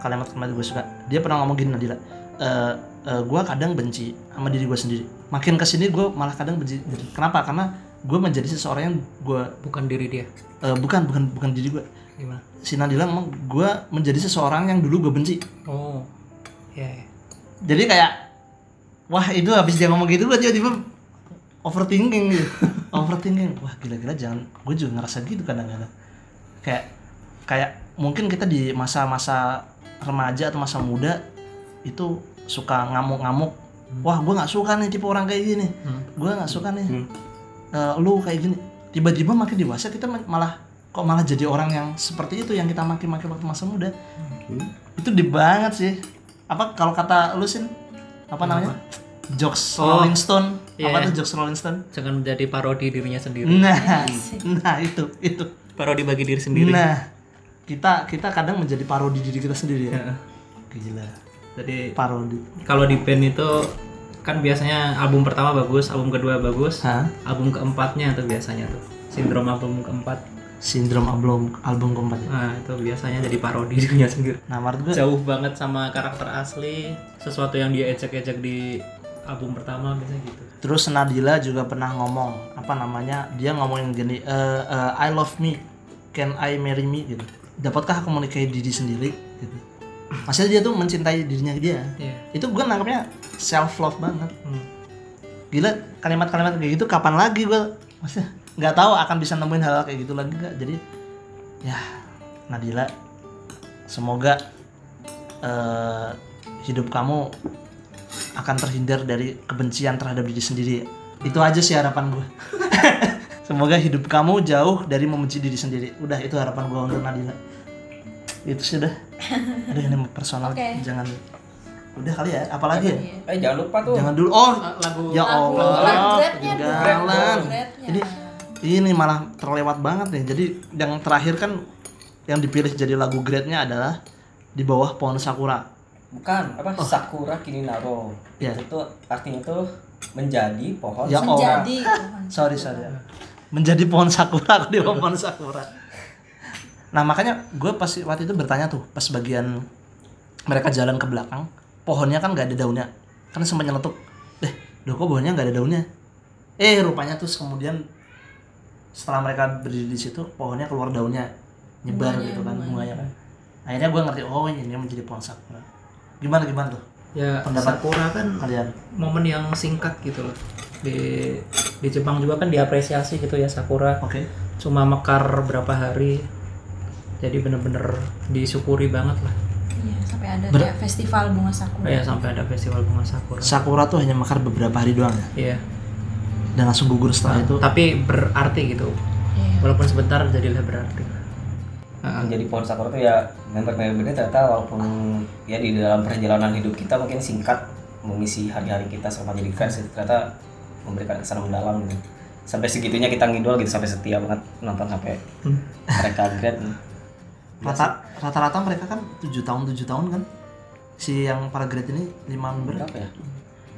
Kalimat kalimat gue suka. Dia pernah ngomong gini Nadila. "Eh, eh, gue kadang benci sama diri gue sendiri. Makin ke sini gue malah kadang benci kenapa? Karena gue menjadi seseorang yang gue Bukan diri dia. Eh, bukan bukan bukan diri gue Gimana? si Nadila ngomong gue menjadi seseorang yang dulu gue benci Oh. Ya. ya. jadi kayak wah itu habis dia ngomong gitu gue tiba-tiba overthinking gitu overthinking wah gila-gila jangan gue juga ngerasa gitu kadang-kadang kayak kayak mungkin kita di masa-masa remaja atau masa muda itu suka ngamuk-ngamuk wah gue nggak suka nih tipe orang kayak gini Hmm. gue nggak suka nih Hmm. Eh, lu kayak gini. Tiba-tiba makin dewasa kita ma- malah kok malah jadi orang yang seperti itu yang kita maki-maki waktu masa muda. Itu di banget sih. Apa kalau kata lu sih apa namanya? Jokes Oh, Rolling Stone. Apa iya. tuh jokes Rolling Stone? Jangan menjadi parodi dirinya sendiri. nah nah itu itu. Parodi bagi diri sendiri. nah kita kita kadang menjadi parodi diri kita sendiri ya. Gila. Jadi parodi. kalau di band itu kan biasanya album pertama bagus, album kedua bagus, Hah? album keempatnya tuh biasanya tuh sindrom album keempat. sindrom album album keempat ya. Nah itu biasanya jadi parodi dirinya sendiri. nah menurut gue Jauh banget sama karakter asli, sesuatu yang dia ejek-ejek di album pertama biasanya gitu. Terus Nadila juga pernah ngomong apa namanya dia ngomongin gini "Eh, eh, I love me can I marry me gitu dapatkah aku menikahi diri sendiri gitu maksudnya dia tuh mencintai dirinya dia. Iya. itu gue nangkepnya self love banget. Hmm. gila kalimat-kalimat kayak gitu kapan lagi gue maksudnya nggak tahu akan bisa nemuin hal, -hal kayak gitu lagi nggak? Jadi ya Nadila semoga eh, hidup kamu akan terhindar dari kebencian terhadap diri sendiri. Itu aja sih harapan gue semoga hidup kamu jauh dari membenci diri sendiri. Udah itu harapan gue untuk Nadila itu sih udah aduh ini personal Oke. jangan udah kali ya apalagi ya Eh jangan lupa tuh. jangan dulu oh Lagu ya Allah Grade-nya. jadi ini malah terlewat banget nih jadi yang terakhir kan yang dipilih jadi lagu grade-nya adalah di bawah pohon sakura Bukan, apa? Sakura Kininaro. Ya. Itu tuh artinya tuh menjadi pohon. Ya Allah. Menjadi sorry sorry menjadi pohon sakura aku di bawah pohon sakura nah makanya gue pas waktu itu bertanya tuh pas bagian mereka jalan ke belakang pohonnya kan nggak ada daunnya. Kan sempat nyeletuk. Deh loh kok pohonnya nggak ada daunnya? Eh rupanya terus kemudian setelah mereka berdiri di situ pohonnya keluar daunnya. Nyebar Bunganya, gitu kan bunganya. bunganya kan. Akhirnya gue ngerti oh ini menjadi pohon sakura. Gimana gimana tuh? Ya Pendapat- Sakura kan kalian? momen yang singkat gitu loh. Di di Jepang juga kan diapresiasi gitu ya Sakura. oke. Cuma mekar berapa hari. Jadi bener-bener disyukuri banget lah. Iya, sampai ada Ber- kayak festival bunga sakura. Ya sampai ada festival bunga Sakura. sakura tuh hanya mekar beberapa hari doang ya Iya. dan langsung gugur setelah itu Tapi berarti gitu. Iya. Walaupun sebentar jadilah berarti. Heeh. menjadi pohon sakura tuh ya member-membernya ternyata walaupun ya di dalam perjalanan hidup kita mungkin singkat mengisi hari-hari kita selama jadi fans itu ternyata memberikan kesan mendalam gitu sampai segitunya kita ngidol gitu sampai setia banget nonton sampai Hmm. mereka grade rata rata-rata mereka kan tujuh tahun tujuh tahun kan si yang para grade ini lima member berapa ya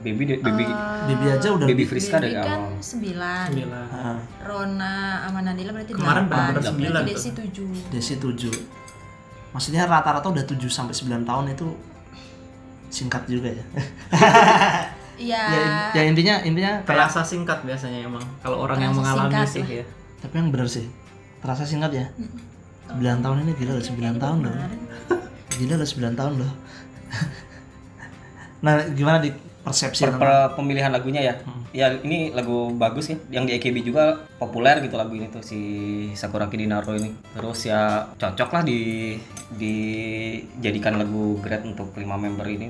baby baby Bibi aja udah baby Friska dari Baby kan awal 9. Sembilan. Ah, Rona sama Nadila berarti Kemarin 8. bener-bener Berarti sembilan tuh. Desi 7. Desi tujuh maksudnya rata-rata udah 7 sampai 9 tahun itu singkat juga ya Iya. ya, ya intinya intinya kayak Terasa singkat biasanya emang kalau orang yang mengalami sih lah. ya. tapi yang bener sih terasa singkat ya 9 tahun ini gila udah 9 tahun loh. Gila udah 9 tahun loh. Nah gimana di persepsi Per- per- pemilihan lagunya ya? Ya ini lagu bagus ya yang di AKB juga populer gitu lagu ini tuh si Sakura Kidinaro ini. Terus ya cocok lah di dijadikan lagu grade untuk lima member ini.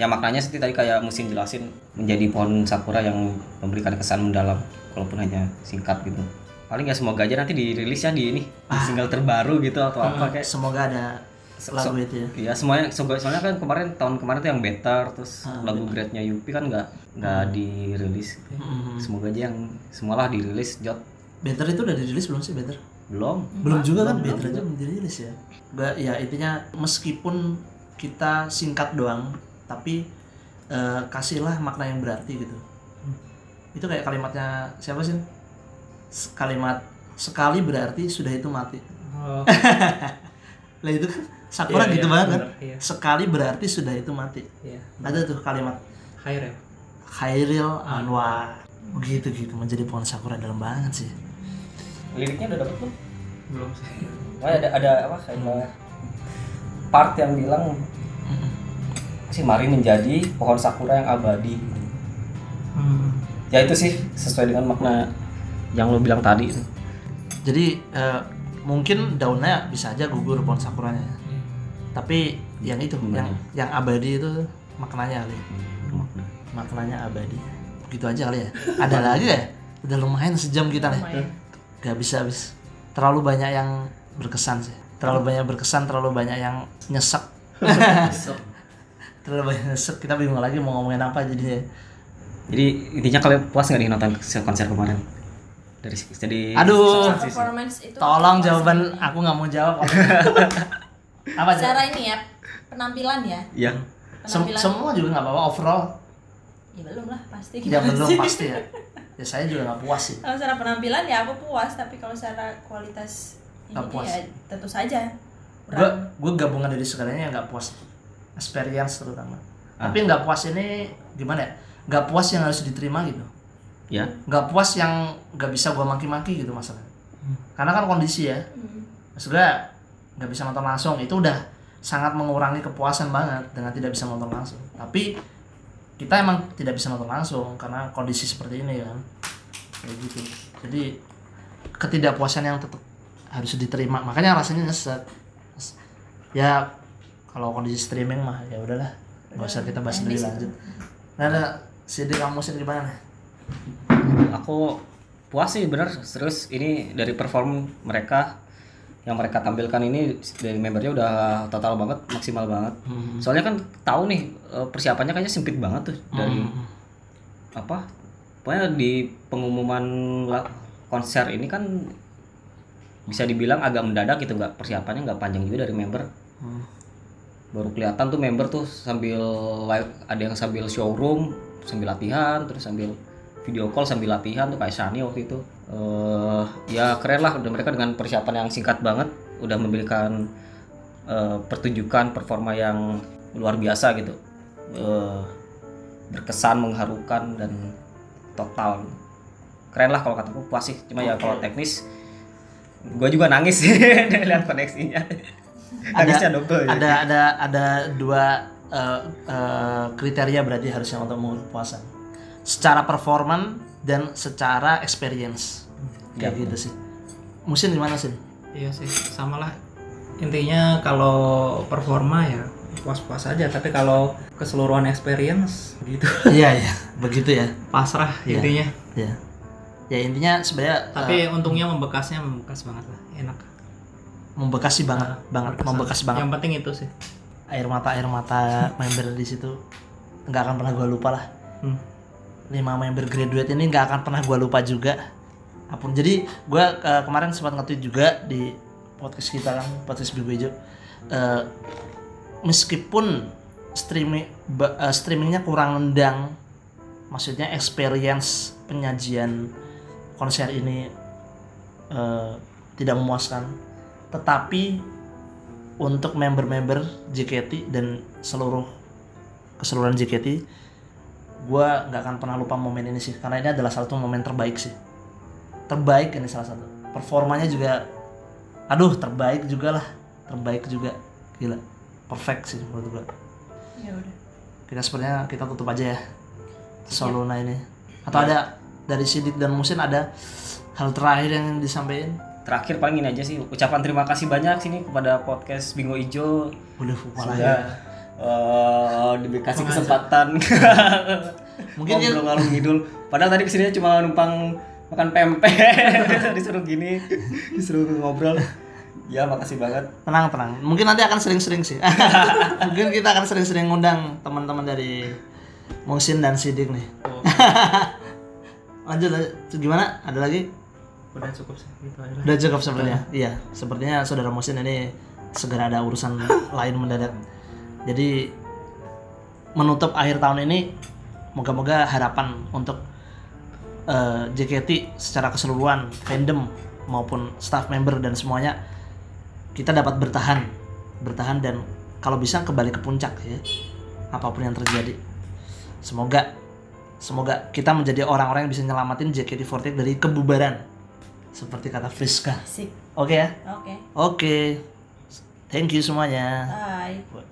Ya maknanya seperti tadi kayak musim jelasin menjadi pohon sakura yang memberikan kesan mendalam walaupun hanya singkat gitu paling ya semoga aja nanti dirilis ya di ini di single terbaru gitu atau apa kayak Semoga ada lagu so- itu ya. Iya semuanya so- soalnya kan kemarin tahun kemarin tuh yang better terus Ah, lagu grade-nya Yupi kan nggak nggak dirilis. gitu ya. Mm-mm. Semoga aja yang semualah dirilis Jot Better itu udah dirilis belum sih Better? belum. Belum juga kan Better aja belum dirilis ya. Gak, ya intinya meskipun kita singkat doang, tapi eh, kasihlah makna yang berarti gitu. Itu kayak kalimatnya siapa sih? Kalimat sekali berarti sudah itu mati. Oh, Lah itu kan Sakura Iya, gitu iya, banget kan. bener, iya. Sekali berarti sudah itu mati. iya. Ada tuh kalimat Khair ya. Khairil Anwar. Begitu gitu menjadi pohon sakura dalam banget sih. Liriknya udah dapet belum? Belum sih. Oh, ada ada apa kayak part yang bilang si Mari menjadi pohon sakura yang abadi. Hmm. Ya itu sih sesuai dengan makna yang lo bilang tadi. Jadi eh, mungkin daunnya bisa aja gugur pohon sakuranya. ya. Tapi yang itu yang yang abadi itu maknanya kali. Maknanya abadi. Begitu aja kali ya. Ada lagi ya? Udah lumayan sejam kita nih. Lumayan. Gak bisa habis. Terlalu banyak yang berkesan sih. Terlalu banyak berkesan, terlalu banyak yang nyesek. terlalu banyak nyesek. Kita bingung lagi mau ngomongin apa jadinya. Jadi intinya kalian puas nggak nih nonton konser kemarin? Dari jadi Aduh. performance itu Tolong jawaban sih? aku nggak mau jawab. apa aja? secara ini ya penampilan ya Iya. Sem- semua juga nggak apa-apa overall. ya belum lah pasti Ya belum pasti ya. Ya saya juga nggak puas sih. kalau secara penampilan ya aku puas tapi kalau secara kualitas ini Nggak puas. ya tentu saja Gue gue gabungan dari segalanya yang nggak puas. Experience terutama. Ah. Tapi nggak puas ini gimana ya? Nggak puas yang harus diterima gitu. Ya. Nggak puas yang nggak bisa gua maki-maki gitu masalahnya. Karena kan kondisi ya. Hmm. Maksudnya nggak bisa nonton langsung itu udah sangat mengurangi kepuasan banget dengan tidak bisa nonton langsung. Tapi kita emang tidak bisa nonton langsung karena kondisi seperti ini kan. Kayak gitu. Jadi ketidakpuasan yang tetap harus diterima. Makanya rasanya nyesek. Ya kalau kondisi streaming mah ya udahlah. Gak usah kita bahas lebih lanjut. Nah, ada CD kamu sendiri gimana? Aku puas sih bener. Serius ini dari perform mereka yang mereka tampilkan ini dari membernya udah total banget maksimal banget. Soalnya kan tahu nih eh, persiapannya kayaknya sempit banget tuh dari apa pokoknya di pengumuman konser ini kan bisa dibilang agak mendadak gitu nggak persiapannya nggak panjang juga dari member. Hmm. baru kelihatan tuh member tuh sambil live ada yang sambil showroom sambil latihan terus sambil video call sambil latihan tuh kayak Shani waktu itu. Eh ya keren lah udah mereka dengan persiapan yang singkat banget udah memberikan eh, pertunjukan performa yang luar biasa gitu. Eh, berkesan mengharukan dan total. Keren lah kalau kataku puas sih. Cuma ya kalau teknis gue juga nangis sih lihat koneksinya. Nangisnya double ya. ada ada ada dua eh, eh, kriteria berarti harusnya untuk mengukur kepuasan secara performan dan secara experience kayak gitu sih musim gimana sih Iya sih, sama lah. Intinya kalau performa ya puas-puas aja, tapi kalau keseluruhan experience gitu iya iya begitu ya pasrah Iya. intinya. ya ya intinya sebenarnya Tapi untungnya membekasnya membekas banget lah, enak. membekas sih banget banget Berkesan. membekas banget Yang penting itu sih. air mata air mata member di situ nggak akan pernah gue lupa lah Hmm. Lima member graduate ini nggak akan pernah gue lupa juga. Apun jadi gue kemarin sempat nge-tweet juga di podcast kita kan podcast Bigo Hijau Eh, meskipun streaming ba- eh, streamingnya kurang nendang maksudnya experience penyajian konser ini eh, tidak memuaskan. Tetapi untuk member-member JKT dan seluruh keseluruhan JKT gue nggak akan pernah lupa momen ini sih karena ini adalah salah satu momen terbaik sih. Terbaik ini salah satu. Performanya juga aduh terbaik juga lah. Terbaik juga. Gila. Perfect sih menurut gue ya udah. Kita sebenarnya kita tutup aja ya. Soluna ini. Atau ada dari Sidik dan Musin ada hal terakhir yang disampaikan? Terakhir paling ini aja sih. Ucapan terima kasih banyak sini kepada podcast Bingo Ijo. Udah malah ya. sudah eh dikasih kesempatan Mungkin dia- ngobrol ngalung ngidul padahal tadi ke sini cuma numpang makan pempek disuruh gini disuruh ngobrol ya makasih banget Tenang, tenang. Mungkin nanti akan sering-sering sih. Mungkin kita akan sering-sering ngundang teman-teman dari Musin dan Sidik nih. lanjut, lanjut. Gimana? Ada lagi? udah cukup sih gitu aja lah. Udah cukup sepertinya. Iya, sepertinya saudara Musin ini segera ada urusan lain mendadak. Jadi menutup akhir tahun ini, moga-moga harapan untuk eh, JKT secara keseluruhan, fandom maupun staff member dan semuanya kita dapat bertahan, bertahan dan kalau bisa kembali ke puncak ya, apa pun yang terjadi. Semoga semoga kita menjadi orang-orang yang bisa nyelamatin JKT48 dari kebubaran seperti kata Friska. Oke ya? Oke. Oke. Thank you semuanya. Bye.